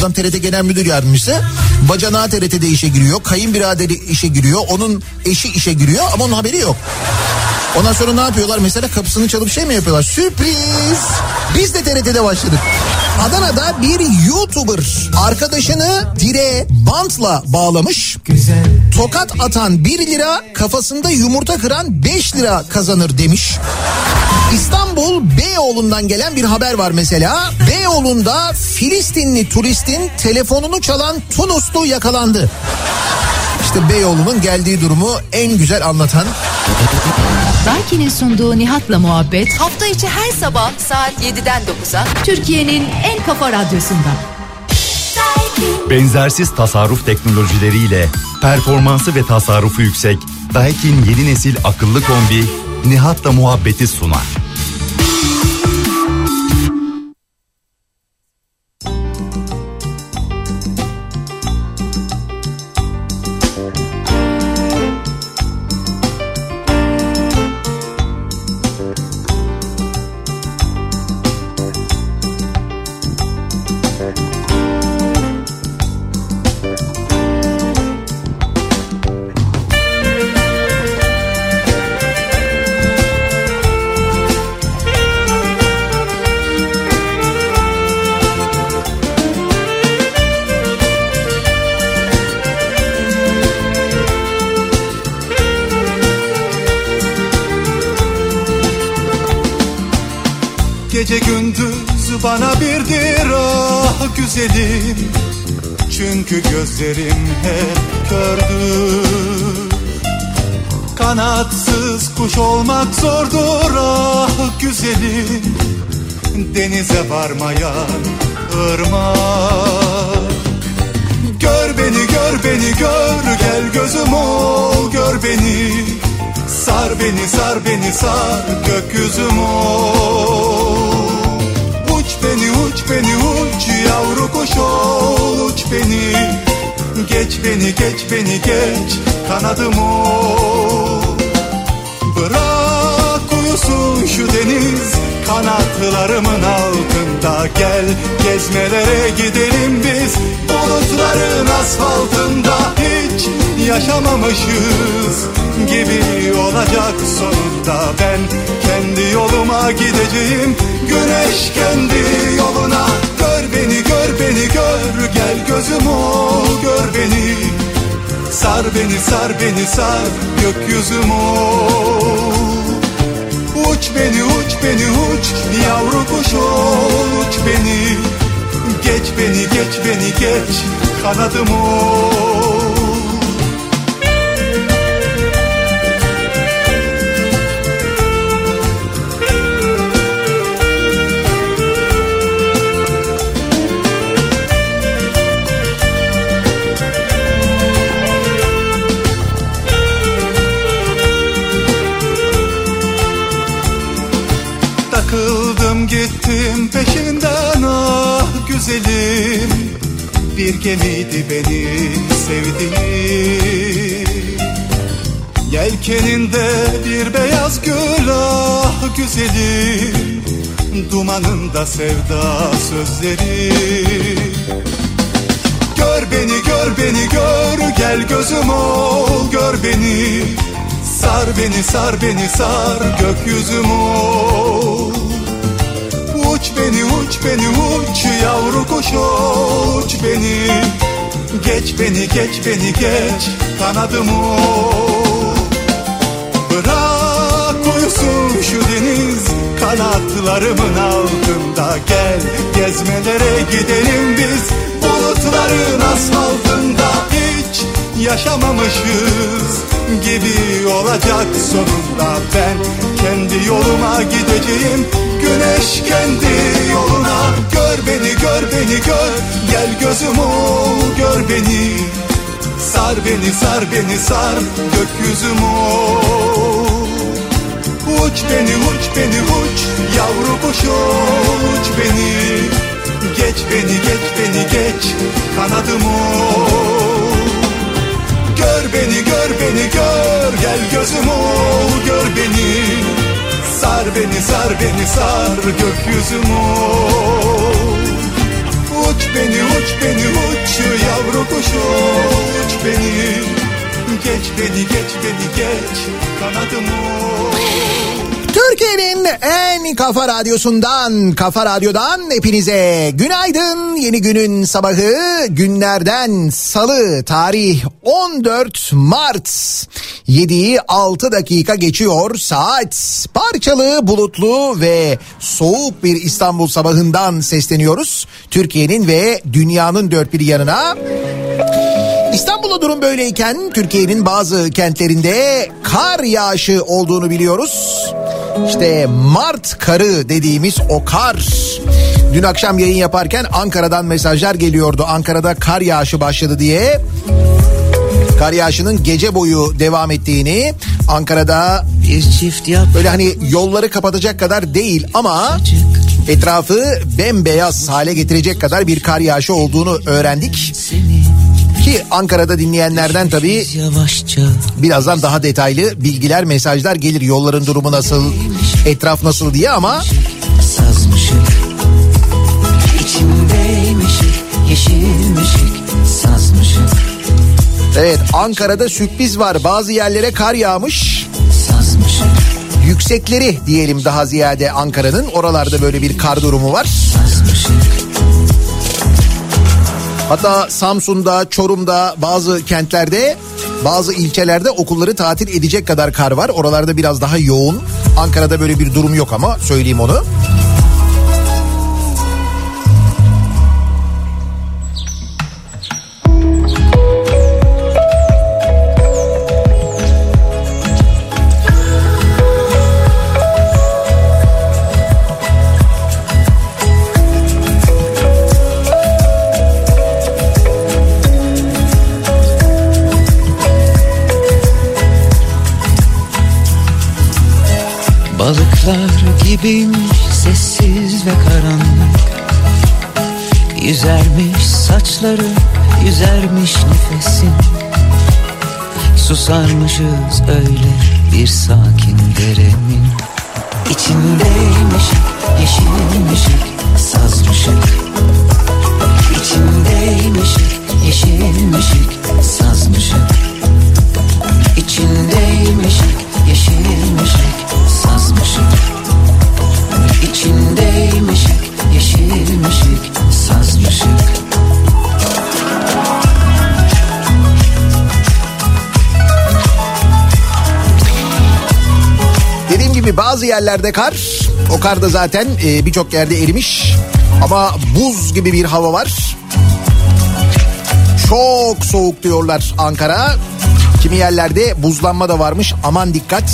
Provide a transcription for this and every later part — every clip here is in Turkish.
Adam TRT Genel Müdür Yardımcısı. Bacanağı TRT'de işe giriyor. Kayınbiraderi işe giriyor. Onun eşi işe giriyor ama onun haberi yok. Ondan sonra ne yapıyorlar? Mesela kapısını çalıp şey mi yapıyorlar? Sürpriz! Biz de TRT'de başladık. Adana'da bir YouTuber arkadaşını direğe bantla bağlamış. Tokat atan 1 lira, kafasında yumurta kıran 5 lira kazanır demiş. İstanbul Beyoğlu'ndan gelen bir haber var mesela. Beyoğlu'nda Filistinli turistin telefonunu çalan Tunuslu yakalandı. İşte Beyoğlu'nun geldiği durumu en güzel anlatan Daiki'nin sunduğu Nihat'la muhabbet hafta içi her sabah saat 7'den 9'a Türkiye'nin en kafa radyosunda. Benzersiz tasarruf teknolojileriyle performansı ve tasarrufu yüksek Daikin yeni nesil akıllı kombi Nihat'la muhabbeti sunar. Güzelim. Çünkü gözlerim hep kördür. Kanatsız kuş olmak zordur ah güzelim. Denize varmayan ırmak. Gör beni gör beni gör gel gözüm ol. Gör beni Sar beni sar beni sar gökyüzüm ol uç beni uç yavru kuş ol uç beni. Geç beni geç beni geç kanadım ol Bırak uyusun şu deniz kanatlarımın altında Gel. Gezmelere gidelim biz bulutların asfaltında Hiç yaşamamışız gibi olacak sonunda. Ben kendi yoluma gideceğim güneş kendi Sar beni sar beni sar gökyüzüm ol Uç beni uç beni uç yavru kuş ol uç beni. Geç beni geç beni geç kanadım ol gittim peşinden ah güzelim. Bir gemiydi beni sevdiğim. Yelkeninde bir beyaz gül ah güzelim. Dumanında sevda sözleri. Gör beni gör beni gör gel gözüm ol. Gör beni Sar beni sar beni sar gökyüzüm ol Uç beni uç beni uç yavru kuş uç beni. Geç beni geç beni geç kanadım ol Bırak uyusun şu deniz kanatlarımın altında. Gel gezmelere gidelim biz bulutların asfaltında. Hiç yaşamamışız gibi olacak sonunda. Ben kendi yoluma gideceğim. Güneş kendi yoluna Gör beni gör beni gör. Gel gözüm ol gör beni. Sar beni sar beni sar gökyüzüm ol. Uç beni uç beni uç. Yavru kuş uç beni. Geç beni geç beni geç. Kanadım ol Gör beni gör beni gör. Gel gözüm ol gör beni. Sar beni sar beni sar gökyüzüm ol. Uç beni uç beni uç yavru kuş uç beni. Geç beni geç beni geç kanadımı Türkiye'nin en kafa radyosundan, kafa radyodan hepinize günaydın. Yeni günün sabahı günlerden salı tarih 14 Mart. 7'yi 6 dakika geçiyor saat. Parçalı, bulutlu ve soğuk bir İstanbul sabahından sesleniyoruz. Türkiye'nin ve dünyanın dört bir yanına. İstanbul'da durum böyleyken Türkiye'nin bazı kentlerinde kar yağışı olduğunu biliyoruz. İşte Mart karı dediğimiz o kar. Dün akşam yayın yaparken Ankara'dan mesajlar geliyordu. Ankara'da kar yağışı başladı diye. Kar yağışının gece boyu devam ettiğini Ankara'da Bir çift yap böyle hani yolları kapatacak kadar değil ama etrafı bembeyaz hale getirecek kadar bir kar yağışı olduğunu öğrendik. Ki Ankara'da dinleyenlerden tabii birazdan daha detaylı bilgiler, mesajlar gelir. Yolların durumu nasıl, etraf nasıl diye ama sazmışık İçimdeymişik yeşilmişik sazmışık evet Ankara'da sürpriz var. Bazı yerlere kar yağmış. sazmışık Yüksekleri diyelim daha ziyade Ankara'nın. Oralarda böyle bir kar durumu var. Hatta Samsun'da, Çorum'da bazı kentlerde bazı ilçelerde okulları tatil edecek kadar kar var. Oralarda biraz daha yoğun. Ankara'da böyle bir durum yok ama söyleyeyim onu. Gibiymiş sessiz ve karanlık. Yüzermiş saçları, yüzermiş nefesin Susarmışız öyle bir sakin derenin İçindeymişik, yeşilmişik, sazmışık İçindeymişik, yeşilmişik, sazmışık Gibi bazı yerlerde kar. O kar da zaten e, birçok yerde erimiş. Ama buz gibi bir hava var. Çok soğuk diyorlar Ankara. Kimi yerlerde buzlanma da varmış. Aman dikkat.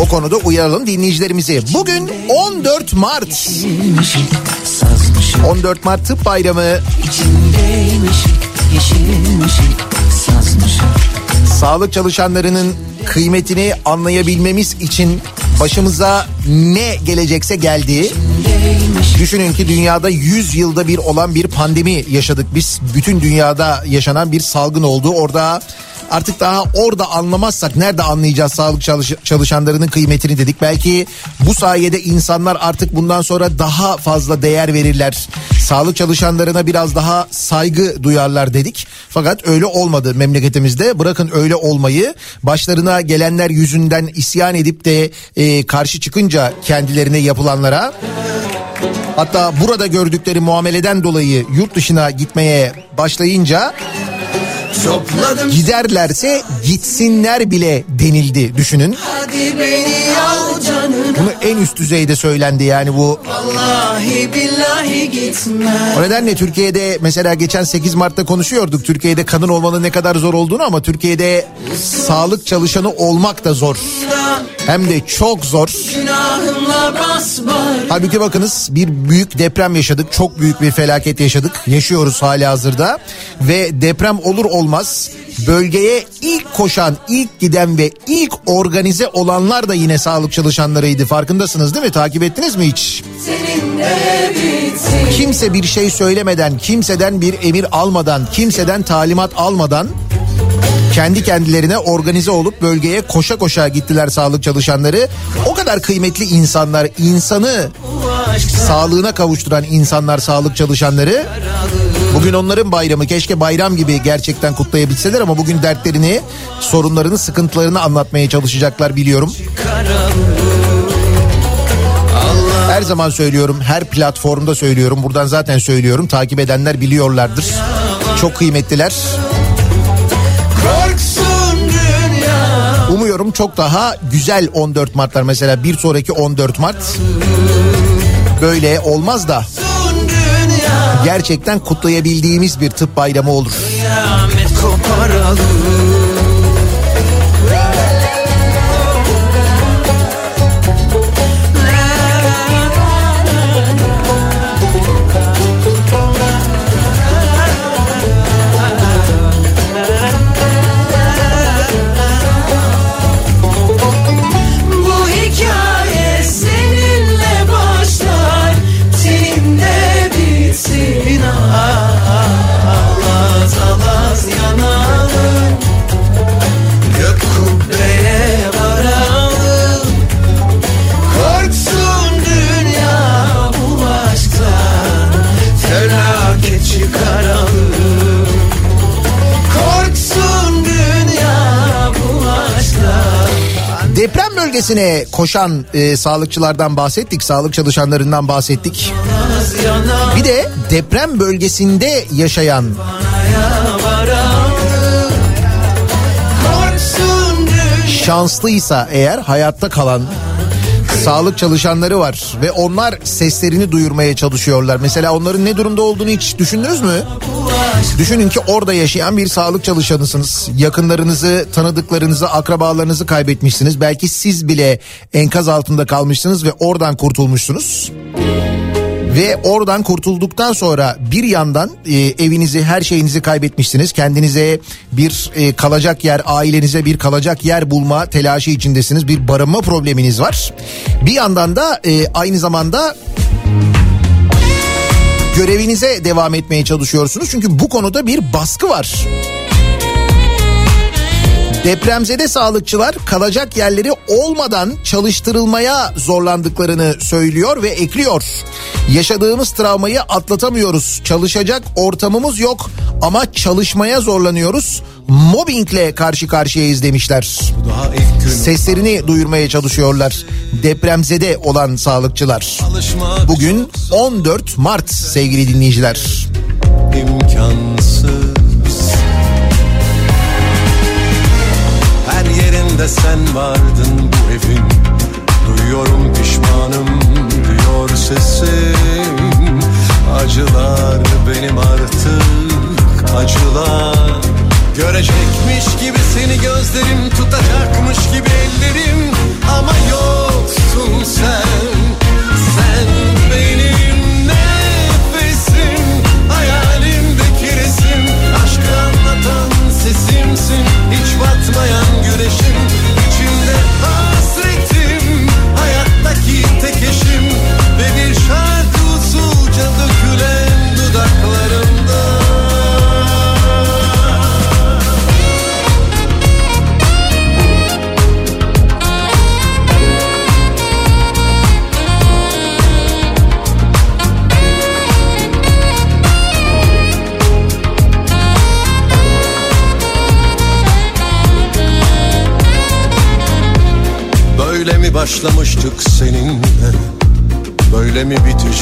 O konuda uyaralım dinleyicilerimizi. Bugün 14 Mart. Yeşilmişik, sazmışık 14 Mart Tıp Bayramı. Sağlık çalışanlarının kıymetini anlayabilmemiz için başımıza ne gelecekse geldi. Düşünün ki dünyada 100 yılda bir olan bir pandemi yaşadık biz. Bütün dünyada yaşanan bir salgın oldu. Orada artık daha orada anlamazsak nerede anlayacağız sağlık çalış- çalışanlarının kıymetini dedik. Belki bu sayede insanlar artık bundan sonra daha fazla değer verirler. Sağlık çalışanlarına biraz daha saygı duyarlar dedik. Fakat öyle olmadı memleketimizde. Bırakın öyle olmayı başlarına gelenler yüzünden isyan edip de e, karşı çıkınca kendilerine yapılanlara Hatta burada gördükleri muameleden dolayı yurt dışına gitmeye başlayınca Topladım giderlerse gitsinler bile denildi düşünün. hadi beni al canına Bunu en üst düzeyde söylendi yani bu. Vallahi billahi gitme O nedenle Türkiye'de mesela geçen 8 Mart'ta konuşuyorduk. Türkiye'de kadın olmanın ne kadar zor olduğunu ama Türkiye'de sağlık çalışanı olmak da zor. Hem de çok zor. Halbuki bakınız bir büyük deprem yaşadık. Çok büyük bir felaket yaşadık. Yaşıyoruz hali hazırda. Ve deprem olur olmaz bölgeye ilk koşan, ilk giden ve ilk organize olanlar da yine sağlık çalışanlarıydı. Farkındasınız değil mi? Takip ettiniz mi hiç? Kimse bir şey söylemeden, kimseden bir emir almadan, kimseden talimat almadan kendi kendilerine organize olup bölgeye koşa koşa gittiler sağlık çalışanları. O kadar kıymetli insanlar insanı sağlığına kavuşturan insanlar, sağlık çalışanları. Bugün onların bayramı. Keşke bayram gibi gerçekten kutlayabilseler ama bugün dertlerini, sorunlarını, sıkıntılarını anlatmaya çalışacaklar biliyorum. Her zaman söylüyorum, her platformda söylüyorum. Buradan zaten söylüyorum. Takip edenler biliyorlardır. Çok kıymetliler. Umuyorum çok daha güzel 14 Mart'lar mesela bir sonraki 14 Mart böyle olmaz da gerçekten kutlayabildiğimiz bir tıp bayramı olur. Kıyamet koparalım Bölgesine koşan e, sağlıkçılardan bahsettik, sağlık çalışanlarından bahsettik. Bir de deprem bölgesinde yaşayan şanslıysa eğer hayatta kalan sağlık çalışanları var ve onlar seslerini duyurmaya çalışıyorlar. Mesela onların ne durumda olduğunu hiç düşündünüz mü? Düşünün ki orada yaşayan bir sağlık çalışanısınız. Yakınlarınızı, tanıdıklarınızı, akrabalarınızı kaybetmişsiniz. Belki siz bile enkaz altında kalmışsınız ve oradan kurtulmuşsunuz. Ve oradan kurtulduktan sonra bir yandan e, evinizi her şeyinizi kaybetmişsiniz. Kendinize bir e, kalacak yer ailenize bir kalacak yer bulma telaşı içindesiniz. Bir barınma probleminiz var. Bir yandan da e, aynı zamanda görevinize devam etmeye çalışıyorsunuz. Çünkü bu konuda bir baskı var. Depremzede sağlıkçılar kalacak yerleri olmadan çalıştırılmaya zorlandıklarını söylüyor ve ekliyor. Yaşadığımız travmayı atlatamıyoruz. Çalışacak ortamımız yok ama çalışmaya zorlanıyoruz. Mobbingle karşı karşıyayız demişler. Seslerini duyurmaya çalışıyorlar. Depremzede olan sağlıkçılar. Bugün 14 Mart sevgili dinleyiciler. imkansız Yerinde sen vardın bu evin. Duyuyorum pişmanım diyor sesim Acılar benim artık acılar. Görecekmiş gibi seni gözlerim tutacakmış gibi ellerim. Ama yoksun Sen batmayan güneşim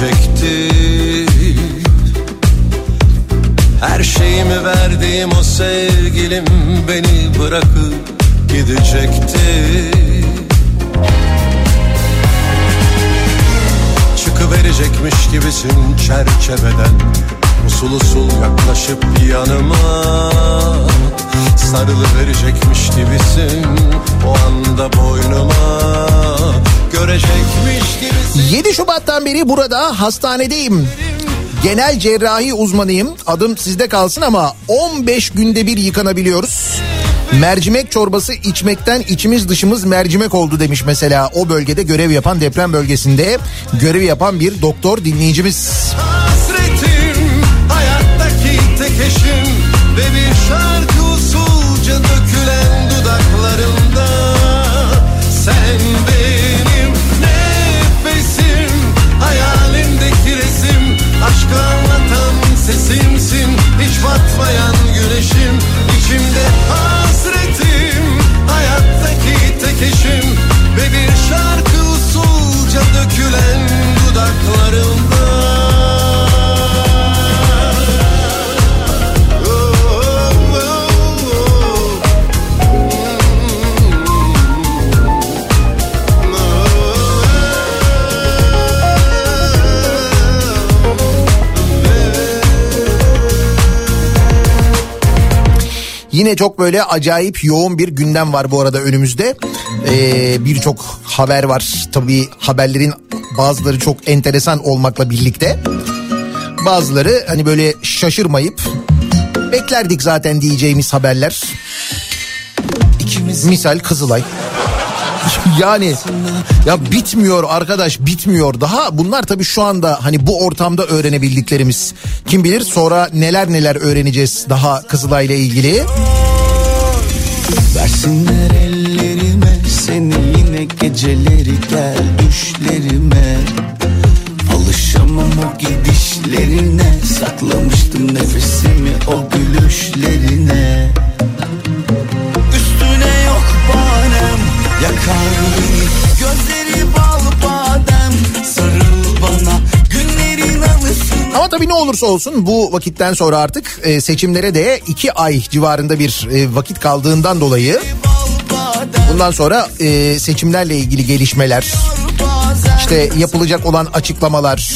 mi bitecekti Her şeyimi verdiğim o sevgilim Beni bırakıp gidecekti. Çıkıverecekmiş gibisin çerçeveden Usul usul yaklaşıp yanıma. Sarılıverecekmiş gibisin O anda boynuma Görecekmiş gibisin 7 Şubat'tan beri burada hastanedeyim. Genel cerrahi uzmanıyım. Adım sizde kalsın ama 15 günde bir yıkanabiliyoruz. Mercimek çorbası içmekten içimiz dışımız mercimek oldu demiş mesela o bölgede görev yapan deprem bölgesinde görev yapan bir doktor dinleyicimiz. Hasretim Yine çok böyle acayip yoğun bir gündem var bu arada önümüzde. Ee, Birçok haber var. Tabii haberlerin bazıları çok enteresan olmakla birlikte. Bazıları hani böyle şaşırmayıp beklerdik zaten diyeceğimiz haberler. Misal Kızılay. Yani ya bitmiyor arkadaş bitmiyor. Daha bunlar tabii şu anda hani bu ortamda öğrenebildiklerimiz. Kim bilir sonra neler neler öğreneceğiz daha Kızılay'la ilgili. Versinler ellerime seni yine geceleri gel düşlerime Alışamam o gidişlerine saklamıştım nefesimi o gülüşlerine olursa olsun bu vakitten sonra artık e, seçimlere de iki ay civarında bir e, vakit kaldığından dolayı bundan sonra e, seçimlerle ilgili gelişmeler, işte yapılacak olan açıklamalar,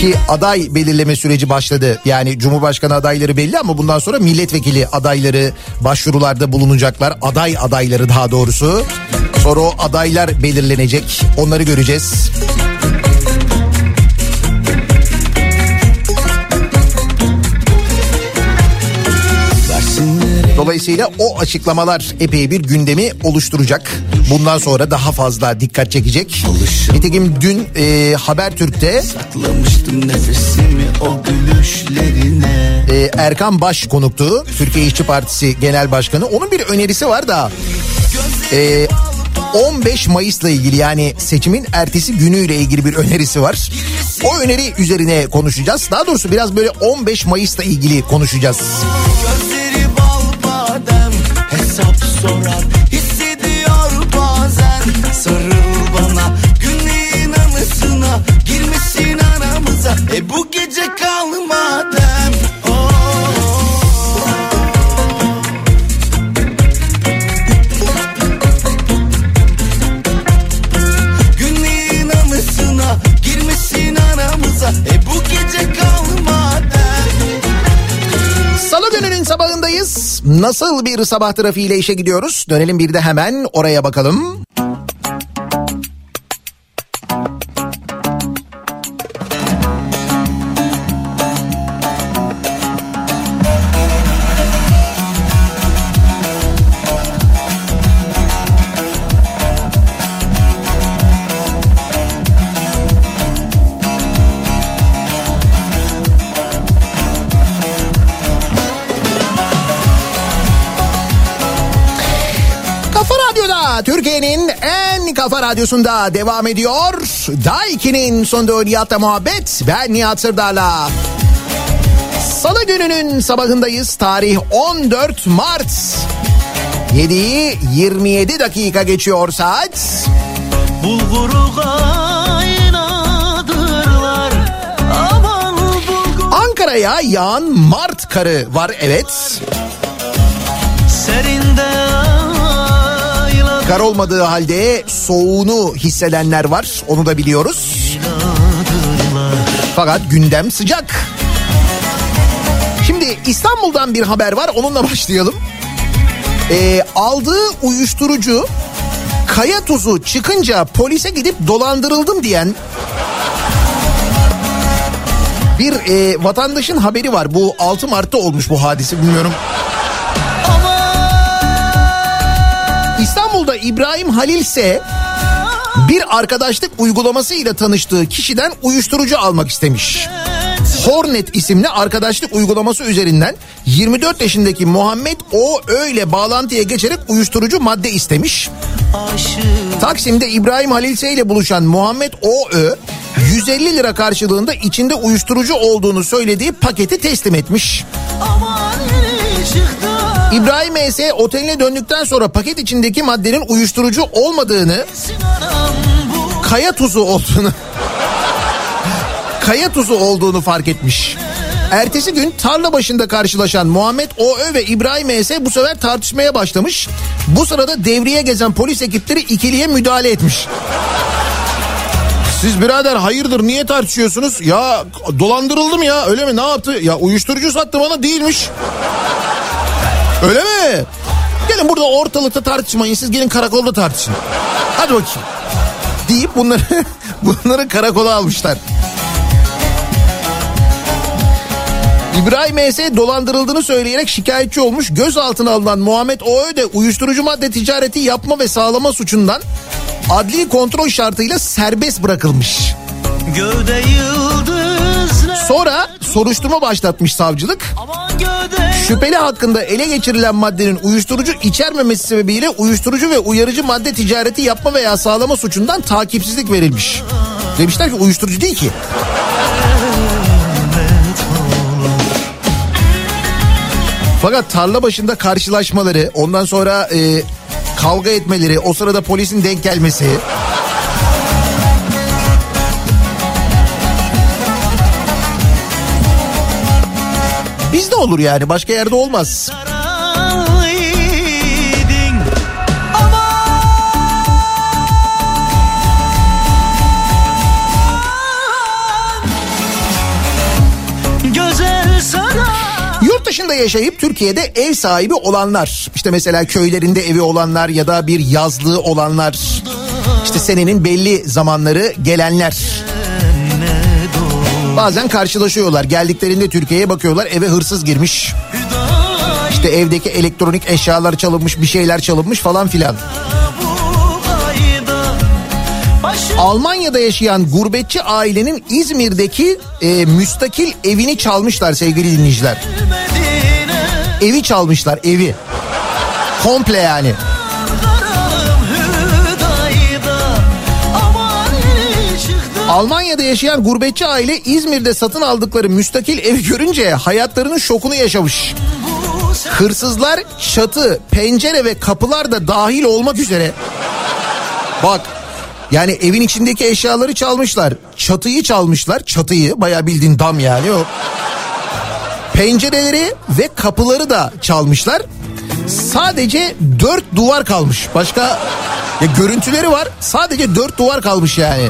ki aday belirleme süreci başladı. Yani Cumhurbaşkanı adayları belli ama bundan sonra milletvekili adayları başvurularda bulunacaklar. Aday adayları daha doğrusu. Sonra o adaylar belirlenecek. Onları göreceğiz. versinler Dolayısıyla o açıklamalar epey bir gündemi oluşturacak. Bundan sonra daha fazla dikkat çekecek. Nitekim dün e, Habertürk'te e, Erkan Baş konuktu. Türkiye İşçi Partisi Genel Başkanı. Onun bir önerisi var da e, 15 Mayıs'la ilgili yani seçimin ertesi günüyle ilgili bir önerisi var. O öneri üzerine konuşacağız. Daha doğrusu biraz böyle 15 Mayıs'la ilgili konuşacağız. Sorar Hissediyor bazen. Sarıl bana Günlerin anısına girmesin aramıza. E bu gece kal Nasıl bir sabah trafiğiyle işe gidiyoruz? Dönelim bir de hemen oraya bakalım. Kafa radyosunda devam ediyor. Daiki'nin sonunda Nihat'la muhabbet. Ben Nihat Sırdar'la. Salı gününün sabahındayız. Tarih 14 Mart. 7'yi 27 dakika geçiyor saat. Bulguru kaynadırlar Aman bulgur Ankara'ya yağan Mart karı var evet. serinde aylar Kar olmadığı halde soğuğunu hissedenler var. Onu da biliyoruz. Fakat gündem sıcak. Şimdi İstanbul'dan bir haber var. Onunla başlayalım. Ee, aldığı uyuşturucu kaya tuzu çıkınca polise gidip dolandırıldım diyen bir e, vatandaşın haberi var. Bu 6 Mart'ta olmuş bu hadise bilmiyorum. İstanbul'da İbrahim Halil ise bir arkadaşlık uygulamasıyla tanıştığı kişiden uyuşturucu almak istemiş. Hornet isimli arkadaşlık uygulaması üzerinden 24 yaşındaki Muhammed O öyle bağlantıya geçerek uyuşturucu madde istemiş. Taksim'de İbrahim Halil S ile buluşan Muhammed O Ö 150 lira karşılığında içinde uyuşturucu olduğunu söylediği paketi teslim etmiş. Aman çıktı. İbrahim E.S. oteline döndükten sonra paket içindeki maddenin uyuşturucu olmadığını, kaya tuzu olduğunu kaya tuzu olduğunu fark etmiş. Ertesi gün tarla başında karşılaşan Muhammed O.Ö. ve İbrahim E.S. bu sefer tartışmaya başlamış. Bu sırada devreye gezen polis ekipleri ikiliye müdahale etmiş. Siz birader hayırdır niye tartışıyorsunuz? Ya dolandırıldım ya öyle mi ne yaptı? Ya uyuşturucu sattı bana değilmiş. Öyle mi? Gelin burada ortalıkta tartışmayın siz gelin karakolda tartışın. Hadi bakayım. Deyip bunları bunları karakola almışlar. İbrahim E.S. dolandırıldığını söyleyerek şikayetçi olmuş. Gözaltına alınan Muhammed O.Ö. de uyuşturucu madde ticareti yapma ve sağlama suçundan adli kontrol şartıyla serbest bırakılmış. Gövde yıldız ne? Sonra soruşturma başlatmış savcılık. Şüpheli hakkında ele geçirilen maddenin uyuşturucu içermemesi sebebiyle uyuşturucu ve uyarıcı madde ticareti yapma veya sağlama suçundan takipsizlik verilmiş. Demişler ki uyuşturucu değil ki. Fakat tarla başında karşılaşmaları, ondan sonra e, kavga etmeleri, o sırada polisin denk gelmesi... Bizde olur yani başka yerde olmaz. Yurt dışında yaşayıp Türkiye'de ev sahibi olanlar işte mesela köylerinde evi olanlar ya da bir yazlığı olanlar işte senenin belli zamanları gelenler bazen karşılaşıyorlar geldiklerinde Türkiye'ye bakıyorlar eve hırsız girmiş işte evdeki elektronik eşyalar çalınmış bir şeyler çalınmış falan filan. Almanya'da yaşayan gurbetçi ailenin İzmir'deki e, müstakil evini çalmışlar sevgili dinleyiciler. Evi çalmışlar evi. Komple yani. Almanya'da yaşayan gurbetçi aile İzmir'de satın aldıkları müstakil evi görünce hayatlarının şokunu yaşamış. Hırsızlar çatı, pencere ve kapılar da dahil olmak üzere. Bak yani evin içindeki eşyaları çalmışlar. Çatıyı çalmışlar. Çatıyı bayağı bildiğin dam yani o. Pencereleri ve kapıları da çalmışlar. Sadece dört duvar kalmış. Başka ya görüntüleri var. Sadece dört duvar kalmış yani.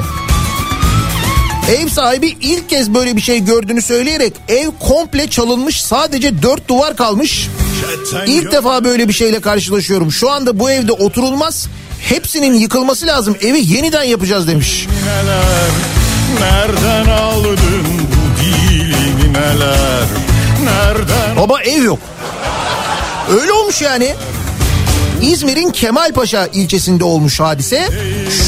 Ev sahibi ilk kez böyle bir şey gördüğünü söyleyerek ev komple çalınmış sadece dört duvar kalmış. İlk defa böyle bir şeyle karşılaşıyorum. Şu anda bu evde oturulmaz. Hepsinin yıkılması lazım. Evi yeniden yapacağız demiş. Nereden aldın bu dilini neler Nereden Baba ev yok. Öyle olmuş yani. İzmir'in Kemalpaşa ilçesinde olmuş hadise.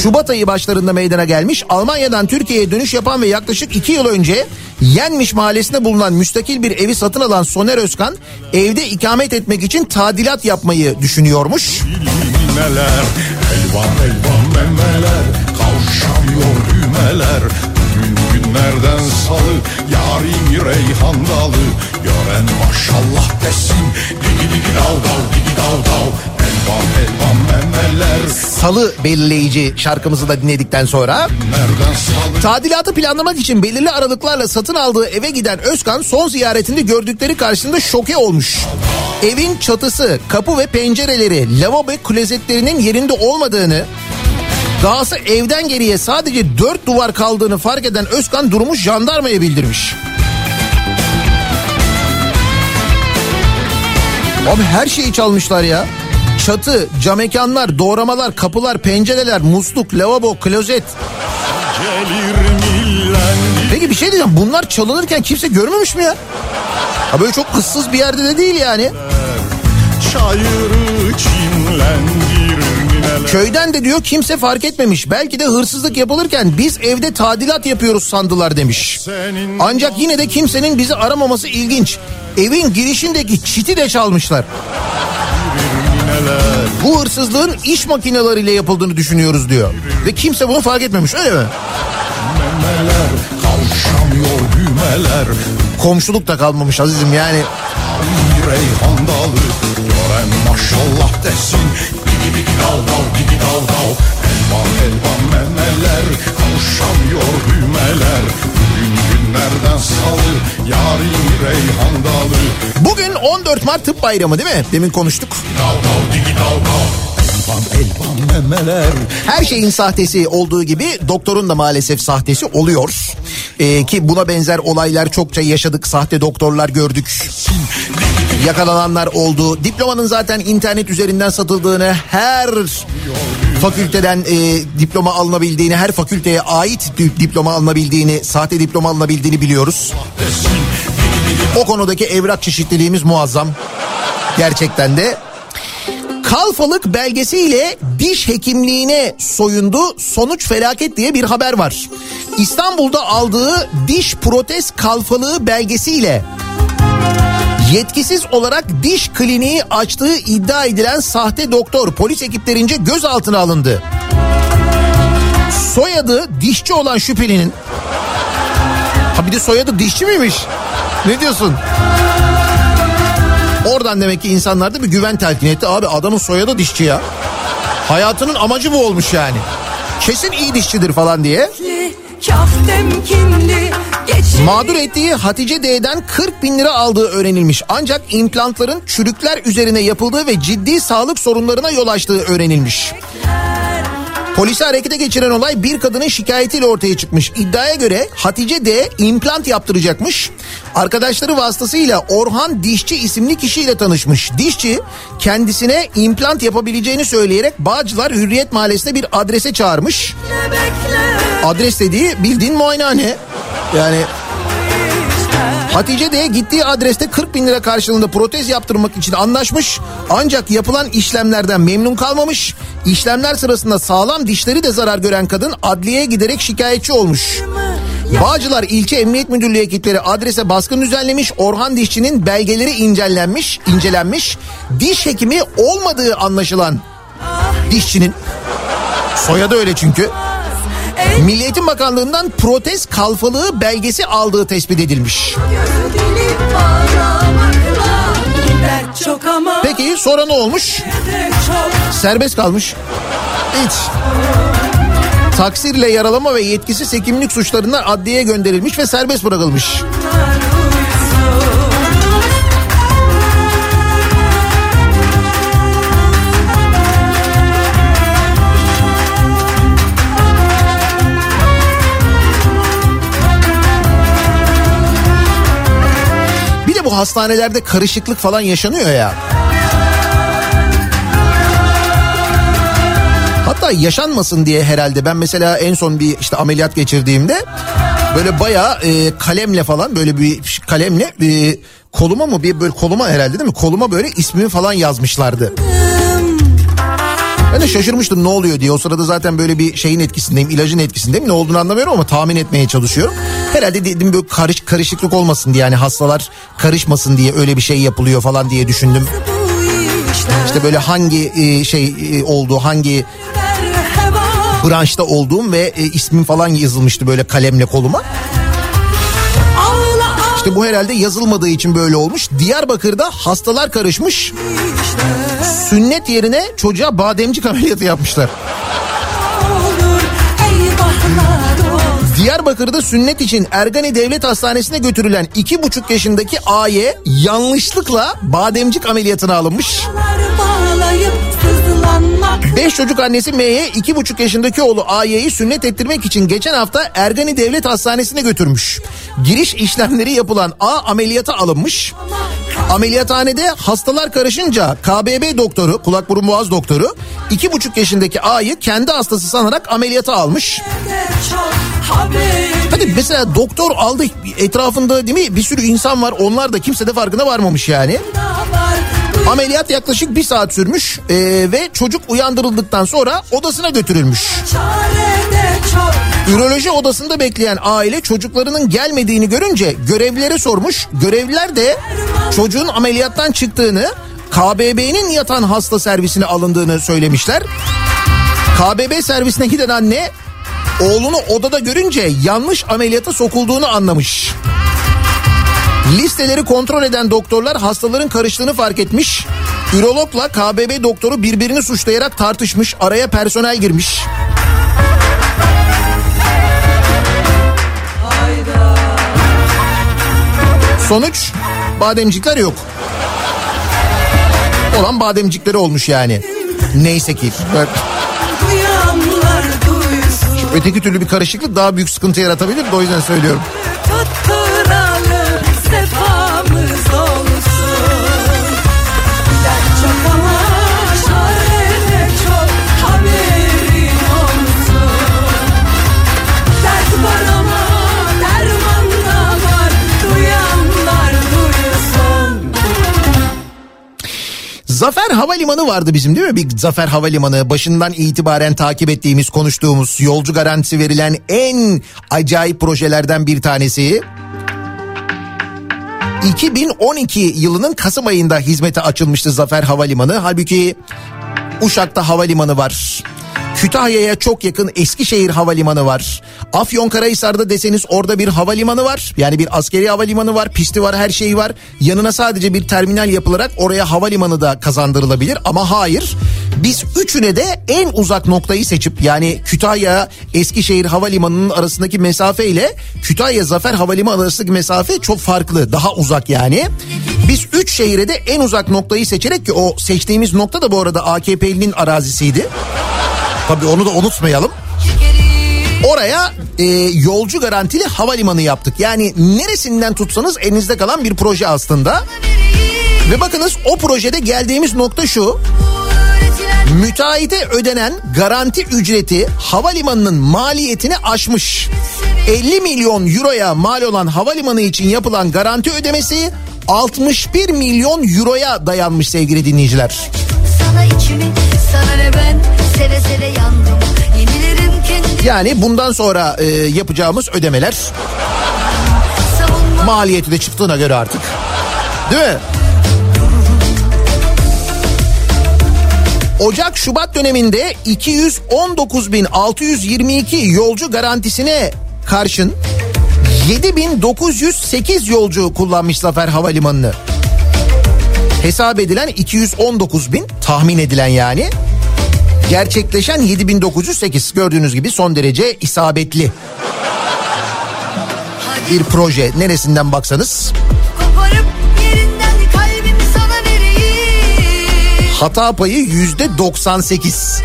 Şubat ayı başlarında meydana gelmiş. Almanya'dan Türkiye'ye dönüş yapan ve yaklaşık iki yıl önce Yenmiş mahallesinde bulunan müstakil bir evi satın alan Soner Özkan evde ikamet etmek için tadilat yapmayı düşünüyormuş. dilini neler Elvan elvan memeler Kavşamıyor düğmeler günlerden salı Yarim reyhan dalı Gören maşallah desin Digi digi dav dav digi dav dav Salı belirleyici şarkımızı da dinledikten sonra Tadilatı planlamak için belirli aralıklarla satın aldığı eve giden Özkan son ziyaretinde gördükleri karşısında şoke olmuş. Evin çatısı, kapı ve pencereleri, lavabo ve klozetlerinin yerinde olmadığını, dahası evden geriye sadece dört duvar kaldığını fark eden Özkan durumu jandarmaya bildirmiş. Abi her şeyi çalmışlar ya. Çatı, cam mekanlar, doğramalar, kapılar, pencereler, musluk, lavabo, klozet. Peki bir şey diyeceğim bunlar çalınırken kimse görmemiş mi ya? Ha böyle çok ıssız bir yerde de değil yani. Çayırı çimlendir nineler Köyden de diyor kimse fark etmemiş. Belki de hırsızlık yapılırken biz evde tadilat yapıyoruz sandılar demiş. Ancak yine de kimsenin bizi aramaması ilginç. Evin girişindeki çiti de çalmışlar. Bu hırsızlığın iş makineleriyle yapıldığını düşünüyoruz diyor. Ve kimse bunu fark etmemiş öyle mi? memeler Kavuşamıyor düğmeler Komşuluk da kalmamış azizim yani. Reyhan dalı Gören maşallah desin Digi digi dal dal digi dal dal Elvan elvan memeler Kavuşamıyor düğmeler Bugün günlerden salı Yarim reyhan dalı Bugün 14 Mart Tıp Bayramı değil mi? Demin konuştuk. Dal dal digi dal dal Her şeyin sahtesi olduğu gibi doktorun da maalesef sahtesi oluyor. Ee, ki buna benzer olaylar çokça yaşadık. Sahte doktorlar gördük. Yakalananlar oldu. Diplomanın zaten internet üzerinden satıldığını her fakülteden e, diploma alınabildiğini, her fakülteye ait di- diploma alınabildiğini, sahte diploma alınabildiğini biliyoruz. O konudaki evrak çeşitliliğimiz muazzam. Gerçekten de. Kalfalık belgesiyle diş hekimliğine soyundu. Sonuç felaket diye bir haber var. İstanbul'da aldığı diş protez kalfalığı belgesiyle yetkisiz olarak diş kliniği açtığı iddia edilen sahte doktor polis ekiplerince gözaltına alındı. Soyadı dişçi olan şüphelinin Ha bir de soyadı dişçi miymiş? Ne diyorsun? Oradan demek ki insanlar da bir güven telkin etti. Abi adamın soyadı dişçi ya. Hayatının amacı bu olmuş yani. Kesin iyi dişçidir falan diye. Mağdur ettiği Hatice D'den 40 bin lira aldığı öğrenilmiş. Ancak implantların çürükler üzerine yapıldığı ve ciddi sağlık sorunlarına yol açtığı öğrenilmiş. Polisi harekete geçiren olay bir kadının şikayetiyle ortaya çıkmış. İddiaya göre Hatice D implant yaptıracakmış. Arkadaşları vasıtasıyla Orhan Dişçi isimli kişiyle tanışmış. Dişçi kendisine implant yapabileceğini söyleyerek Bağcılar Hürriyet Mahallesi'ne bir adrese çağırmış. Adres dediği bildiğin muayenehane. Yani Hatice de gittiği adreste 40 bin lira karşılığında protez yaptırmak için anlaşmış. Ancak yapılan işlemlerden memnun kalmamış. İşlemler sırasında sağlam dişleri de zarar gören kadın adliyeye giderek şikayetçi olmuş. Bağcılar İlçe Emniyet Müdürlüğü ekipleri adrese baskın düzenlemiş. Orhan Dişçi'nin belgeleri incelenmiş, incelenmiş. Diş hekimi olmadığı anlaşılan dişçinin soyadı öyle çünkü. Milli Eğitim Bakanlığı'ndan protez kalfalığı belgesi aldığı tespit edilmiş. Peki sonra ne olmuş? Serbest kalmış. Hiç. Taksirle yaralama ve yetkisiz hekimlik suçlarından adliyeye gönderilmiş ve serbest bırakılmış. Hastanelerde karışıklık falan yaşanıyor ya. Hatta yaşanmasın diye herhalde ben mesela en son bir işte ameliyat geçirdiğimde böyle bayağı e, kalemle falan böyle bir kalemle e, koluma mı bir böyle koluma herhalde değil mi? Koluma böyle ismimi falan yazmışlardı. Ben de şaşırmıştım ne oluyor diye. O sırada zaten böyle bir şeyin etkisindeyim, ilacın etkisindeyim. Ne olduğunu anlamıyorum ama tahmin etmeye çalışıyorum. Herhalde dedim böyle karış, karışıklık olmasın diye yani hastalar karışmasın diye öyle bir şey yapılıyor falan diye düşündüm. İşte böyle hangi e, şey e, olduğu, hangi branşta olduğum ve e, ismim falan yazılmıştı böyle kalemle koluma. İşte bu herhalde yazılmadığı için böyle olmuş. Diyarbakır'da hastalar karışmış. Sünnet yerine çocuğa bademcik ameliyatı yapmışlar. Diyarbakır'da sünnet için Ergani Devlet Hastanesi'ne götürülen iki buçuk yaşındaki A'ye yanlışlıkla bademcik ameliyatına alınmış. Beş çocuk annesi M'ye iki buçuk yaşındaki oğlu A'yı sünnet ettirmek için geçen hafta Ergani Devlet Hastanesi'ne götürmüş. Giriş işlemleri yapılan A ameliyata alınmış. Ameliyathanede hastalar karışınca KBB doktoru, kulak burun boğaz doktoru iki buçuk yaşındaki A'yı kendi hastası sanarak ameliyata almış. Hadi mesela doktor aldı etrafında değil mi bir sürü insan var onlar da kimse de farkına varmamış yani. Ameliyat yaklaşık bir saat sürmüş ee, ve çocuk uyandırıldıktan sonra odasına götürülmüş. Üroloji odasında bekleyen aile çocuklarının gelmediğini görünce görevlilere sormuş. Görevliler de çocuğun ameliyattan çıktığını, KBB'nin yatan hasta servisine alındığını söylemişler. KBB servisine giden anne Oğlunu odada görünce yanlış ameliyata sokulduğunu anlamış. Listeleri kontrol eden doktorlar hastaların karıştığını fark etmiş. Ürologla KBB doktoru birbirini suçlayarak tartışmış. Araya personel girmiş. Sonuç bademcikler yok. Olan bademcikleri olmuş yani. Neyse ki. Evet. Öteki türlü bir karışıklık daha büyük sıkıntı yaratabilir de o yüzden söylüyorum. Tutturalım Zafer Havalimanı vardı bizim değil mi? Bir Zafer Havalimanı başından itibaren takip ettiğimiz, konuştuğumuz, yolcu garantisi verilen en acayip projelerden bir tanesi. 2012 yılının Kasım ayında hizmete açılmıştı Zafer Havalimanı. Halbuki Uşak'ta havalimanı var. Kütahya'ya çok yakın Eskişehir Havalimanı var. Afyonkarahisar'da deseniz orada bir havalimanı var. Yani bir askeri havalimanı var, pisti var, her şeyi var. Yanına sadece bir terminal yapılarak oraya havalimanı da kazandırılabilir. Ama hayır. Biz üçüne de en uzak noktayı seçip yani Kütahya Eskişehir Havalimanı'nın arasındaki mesafe ile Kütahya Zafer Havalimanı arasındaki mesafe çok farklı. Daha uzak yani. Biz üç şehire de en uzak noktayı seçerek ki o seçtiğimiz nokta da bu arada AKP'linin arazisiydi. Tabii onu da unutmayalım. Oraya e, yolcu garantili havalimanı yaptık. Yani neresinden tutsanız elinizde kalan bir proje aslında. Ve bakınız o projede geldiğimiz nokta şu. Müteahhite ödenen garanti ücreti havalimanının maliyetini aşmış. 50 milyon euroya mal olan havalimanı için yapılan garanti ödemesi 61 milyon euroya dayanmış sevgili dinleyiciler. Sana içimi sana ne ben seve seve yandım Yenilerim kendi Yani bundan sonra e, yapacağımız ödemeler savunma maliyeti de çıktığına göre artık. Değil mi? Ocak Şubat döneminde 219.622 yolcu garantisine karşın 7908 yolcu kullanmış Zafer Havalimanı'nı. Hesap edilen 219 bin tahmin edilen yani. Gerçekleşen 7908 gördüğünüz gibi son derece isabetli. Bir proje. Neresinden baksanız. Hata payı yüzde 98.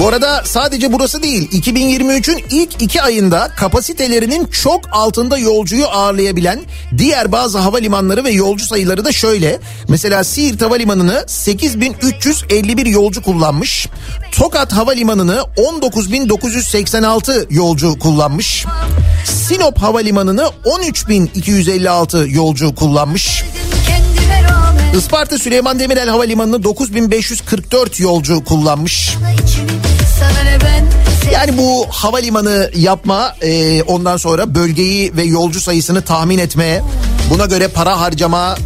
Bu arada sadece burası değil 2023'ün ilk iki ayında kapasitelerinin çok altında yolcuyu ağırlayabilen diğer bazı havalimanları ve yolcu sayıları da şöyle. Mesela Siirt Havalimanı'nı 8351 yolcu kullanmış. Tokat Havalimanı'nı 19986 yolcu kullanmış. Sinop Havalimanı'nı 13256 yolcu kullanmış. Isparta Süleyman Demirel Havalimanı'nı 9544 yolcu kullanmış. Yani bu havalimanı yapma e, ondan sonra bölgeyi ve yolcu sayısını tahmin etme buna göre para harcama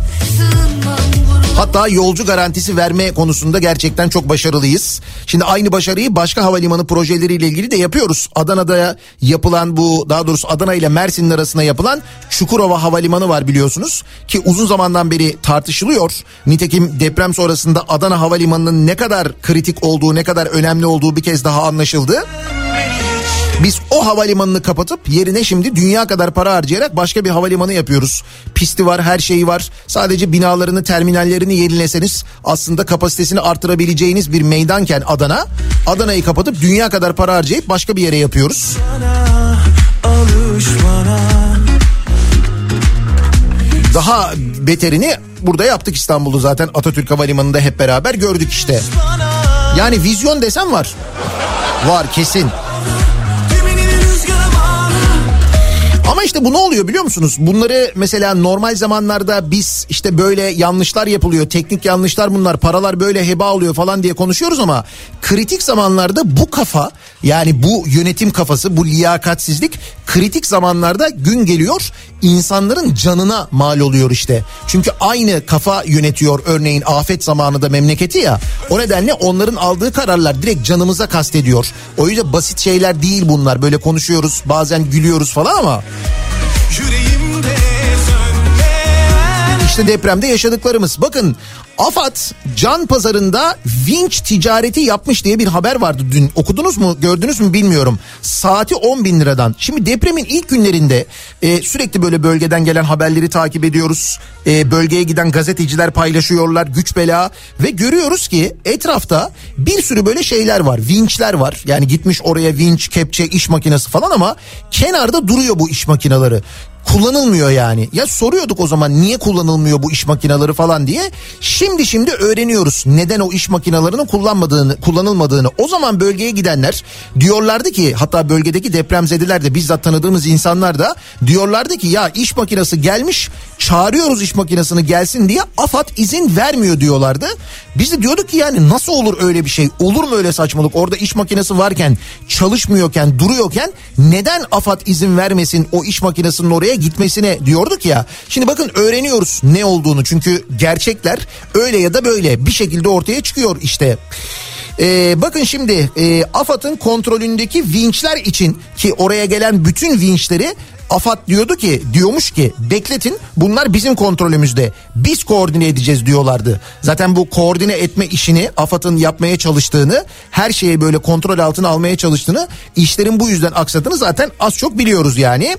hatta yolcu garantisi verme konusunda gerçekten çok başarılıyız. Şimdi aynı başarıyı başka havalimanı projeleriyle ilgili de yapıyoruz. Adana'da yapılan bu daha doğrusu Adana ile Mersin'in arasında yapılan Çukurova Havalimanı var biliyorsunuz ki uzun zamandan beri tartışılıyor. Nitekim deprem sonrasında Adana Havalimanı'nın ne kadar kritik olduğu ne kadar önemli olduğu bir kez daha anlaşıldı. Biz o havalimanını kapatıp yerine şimdi dünya kadar para harcayarak başka bir havalimanı yapıyoruz. Pisti var, her şeyi var. Sadece binalarını, terminallerini yenileseniz aslında kapasitesini artırabileceğiniz bir meydanken Adana, Adana'yı kapatıp dünya kadar para harcayıp başka bir yere yapıyoruz. Alış bana Daha beterini burada yaptık İstanbul'da zaten Atatürk Havalimanı'nda hep beraber gördük işte. Yani vizyon desem var. Var kesin. Ama işte bu ne oluyor biliyor musunuz? Bunları mesela normal zamanlarda biz işte böyle yanlışlar yapılıyor. Teknik yanlışlar bunlar. Paralar böyle heba oluyor falan diye konuşuyoruz ama kritik zamanlarda bu kafa yani bu yönetim kafası bu liyakatsizlik kritik zamanlarda gün geliyor insanların canına mal oluyor işte. Çünkü aynı kafa yönetiyor örneğin afet zamanında memleketi ya. O nedenle onların aldığı kararlar direkt canımıza kastediyor. O yüzden basit şeyler değil bunlar. Böyle konuşuyoruz bazen gülüyoruz falan ama İşte depremde yaşadıklarımız. Bakın AFAD can pazarında vinç ticareti yapmış diye bir haber vardı dün. Okudunuz mu gördünüz mü bilmiyorum. Saati 10 bin liradan. Şimdi depremin ilk günlerinde e, sürekli böyle bölgeden gelen haberleri takip ediyoruz. E, bölgeye giden gazeteciler paylaşıyorlar güç bela. Ve görüyoruz ki etrafta bir sürü böyle şeyler var. Vinçler var. Yani gitmiş oraya vinç, kepçe, iş makinesi falan ama kenarda duruyor bu iş makineleri kullanılmıyor yani. Ya soruyorduk o zaman niye kullanılmıyor bu iş makineleri falan diye. Şimdi şimdi öğreniyoruz neden o iş makinelerinin kullanmadığını, kullanılmadığını. O zaman bölgeye gidenler diyorlardı ki hatta bölgedeki depremzedeler de bizzat tanıdığımız insanlar da diyorlardı ki ya iş makinesi gelmiş çağırıyoruz iş makinesini gelsin diye AFAD izin vermiyor diyorlardı. Biz de diyorduk ki yani nasıl olur öyle bir şey? Olur mu öyle saçmalık? Orada iş makinesi varken, çalışmıyorken, duruyorken neden AFAD izin vermesin o iş makinesinin oraya gitmesine diyorduk ya. Şimdi bakın öğreniyoruz ne olduğunu çünkü gerçekler öyle ya da böyle bir şekilde ortaya çıkıyor işte. Ee, bakın şimdi e, AFAD'ın kontrolündeki vinçler için ki oraya gelen bütün vinçleri AFAD diyordu ki diyormuş ki bekletin bunlar bizim kontrolümüzde biz koordine edeceğiz diyorlardı. Zaten bu koordine etme işini AFAD'ın yapmaya çalıştığını her şeyi böyle kontrol altına almaya çalıştığını işlerin bu yüzden aksadığını zaten az çok biliyoruz yani.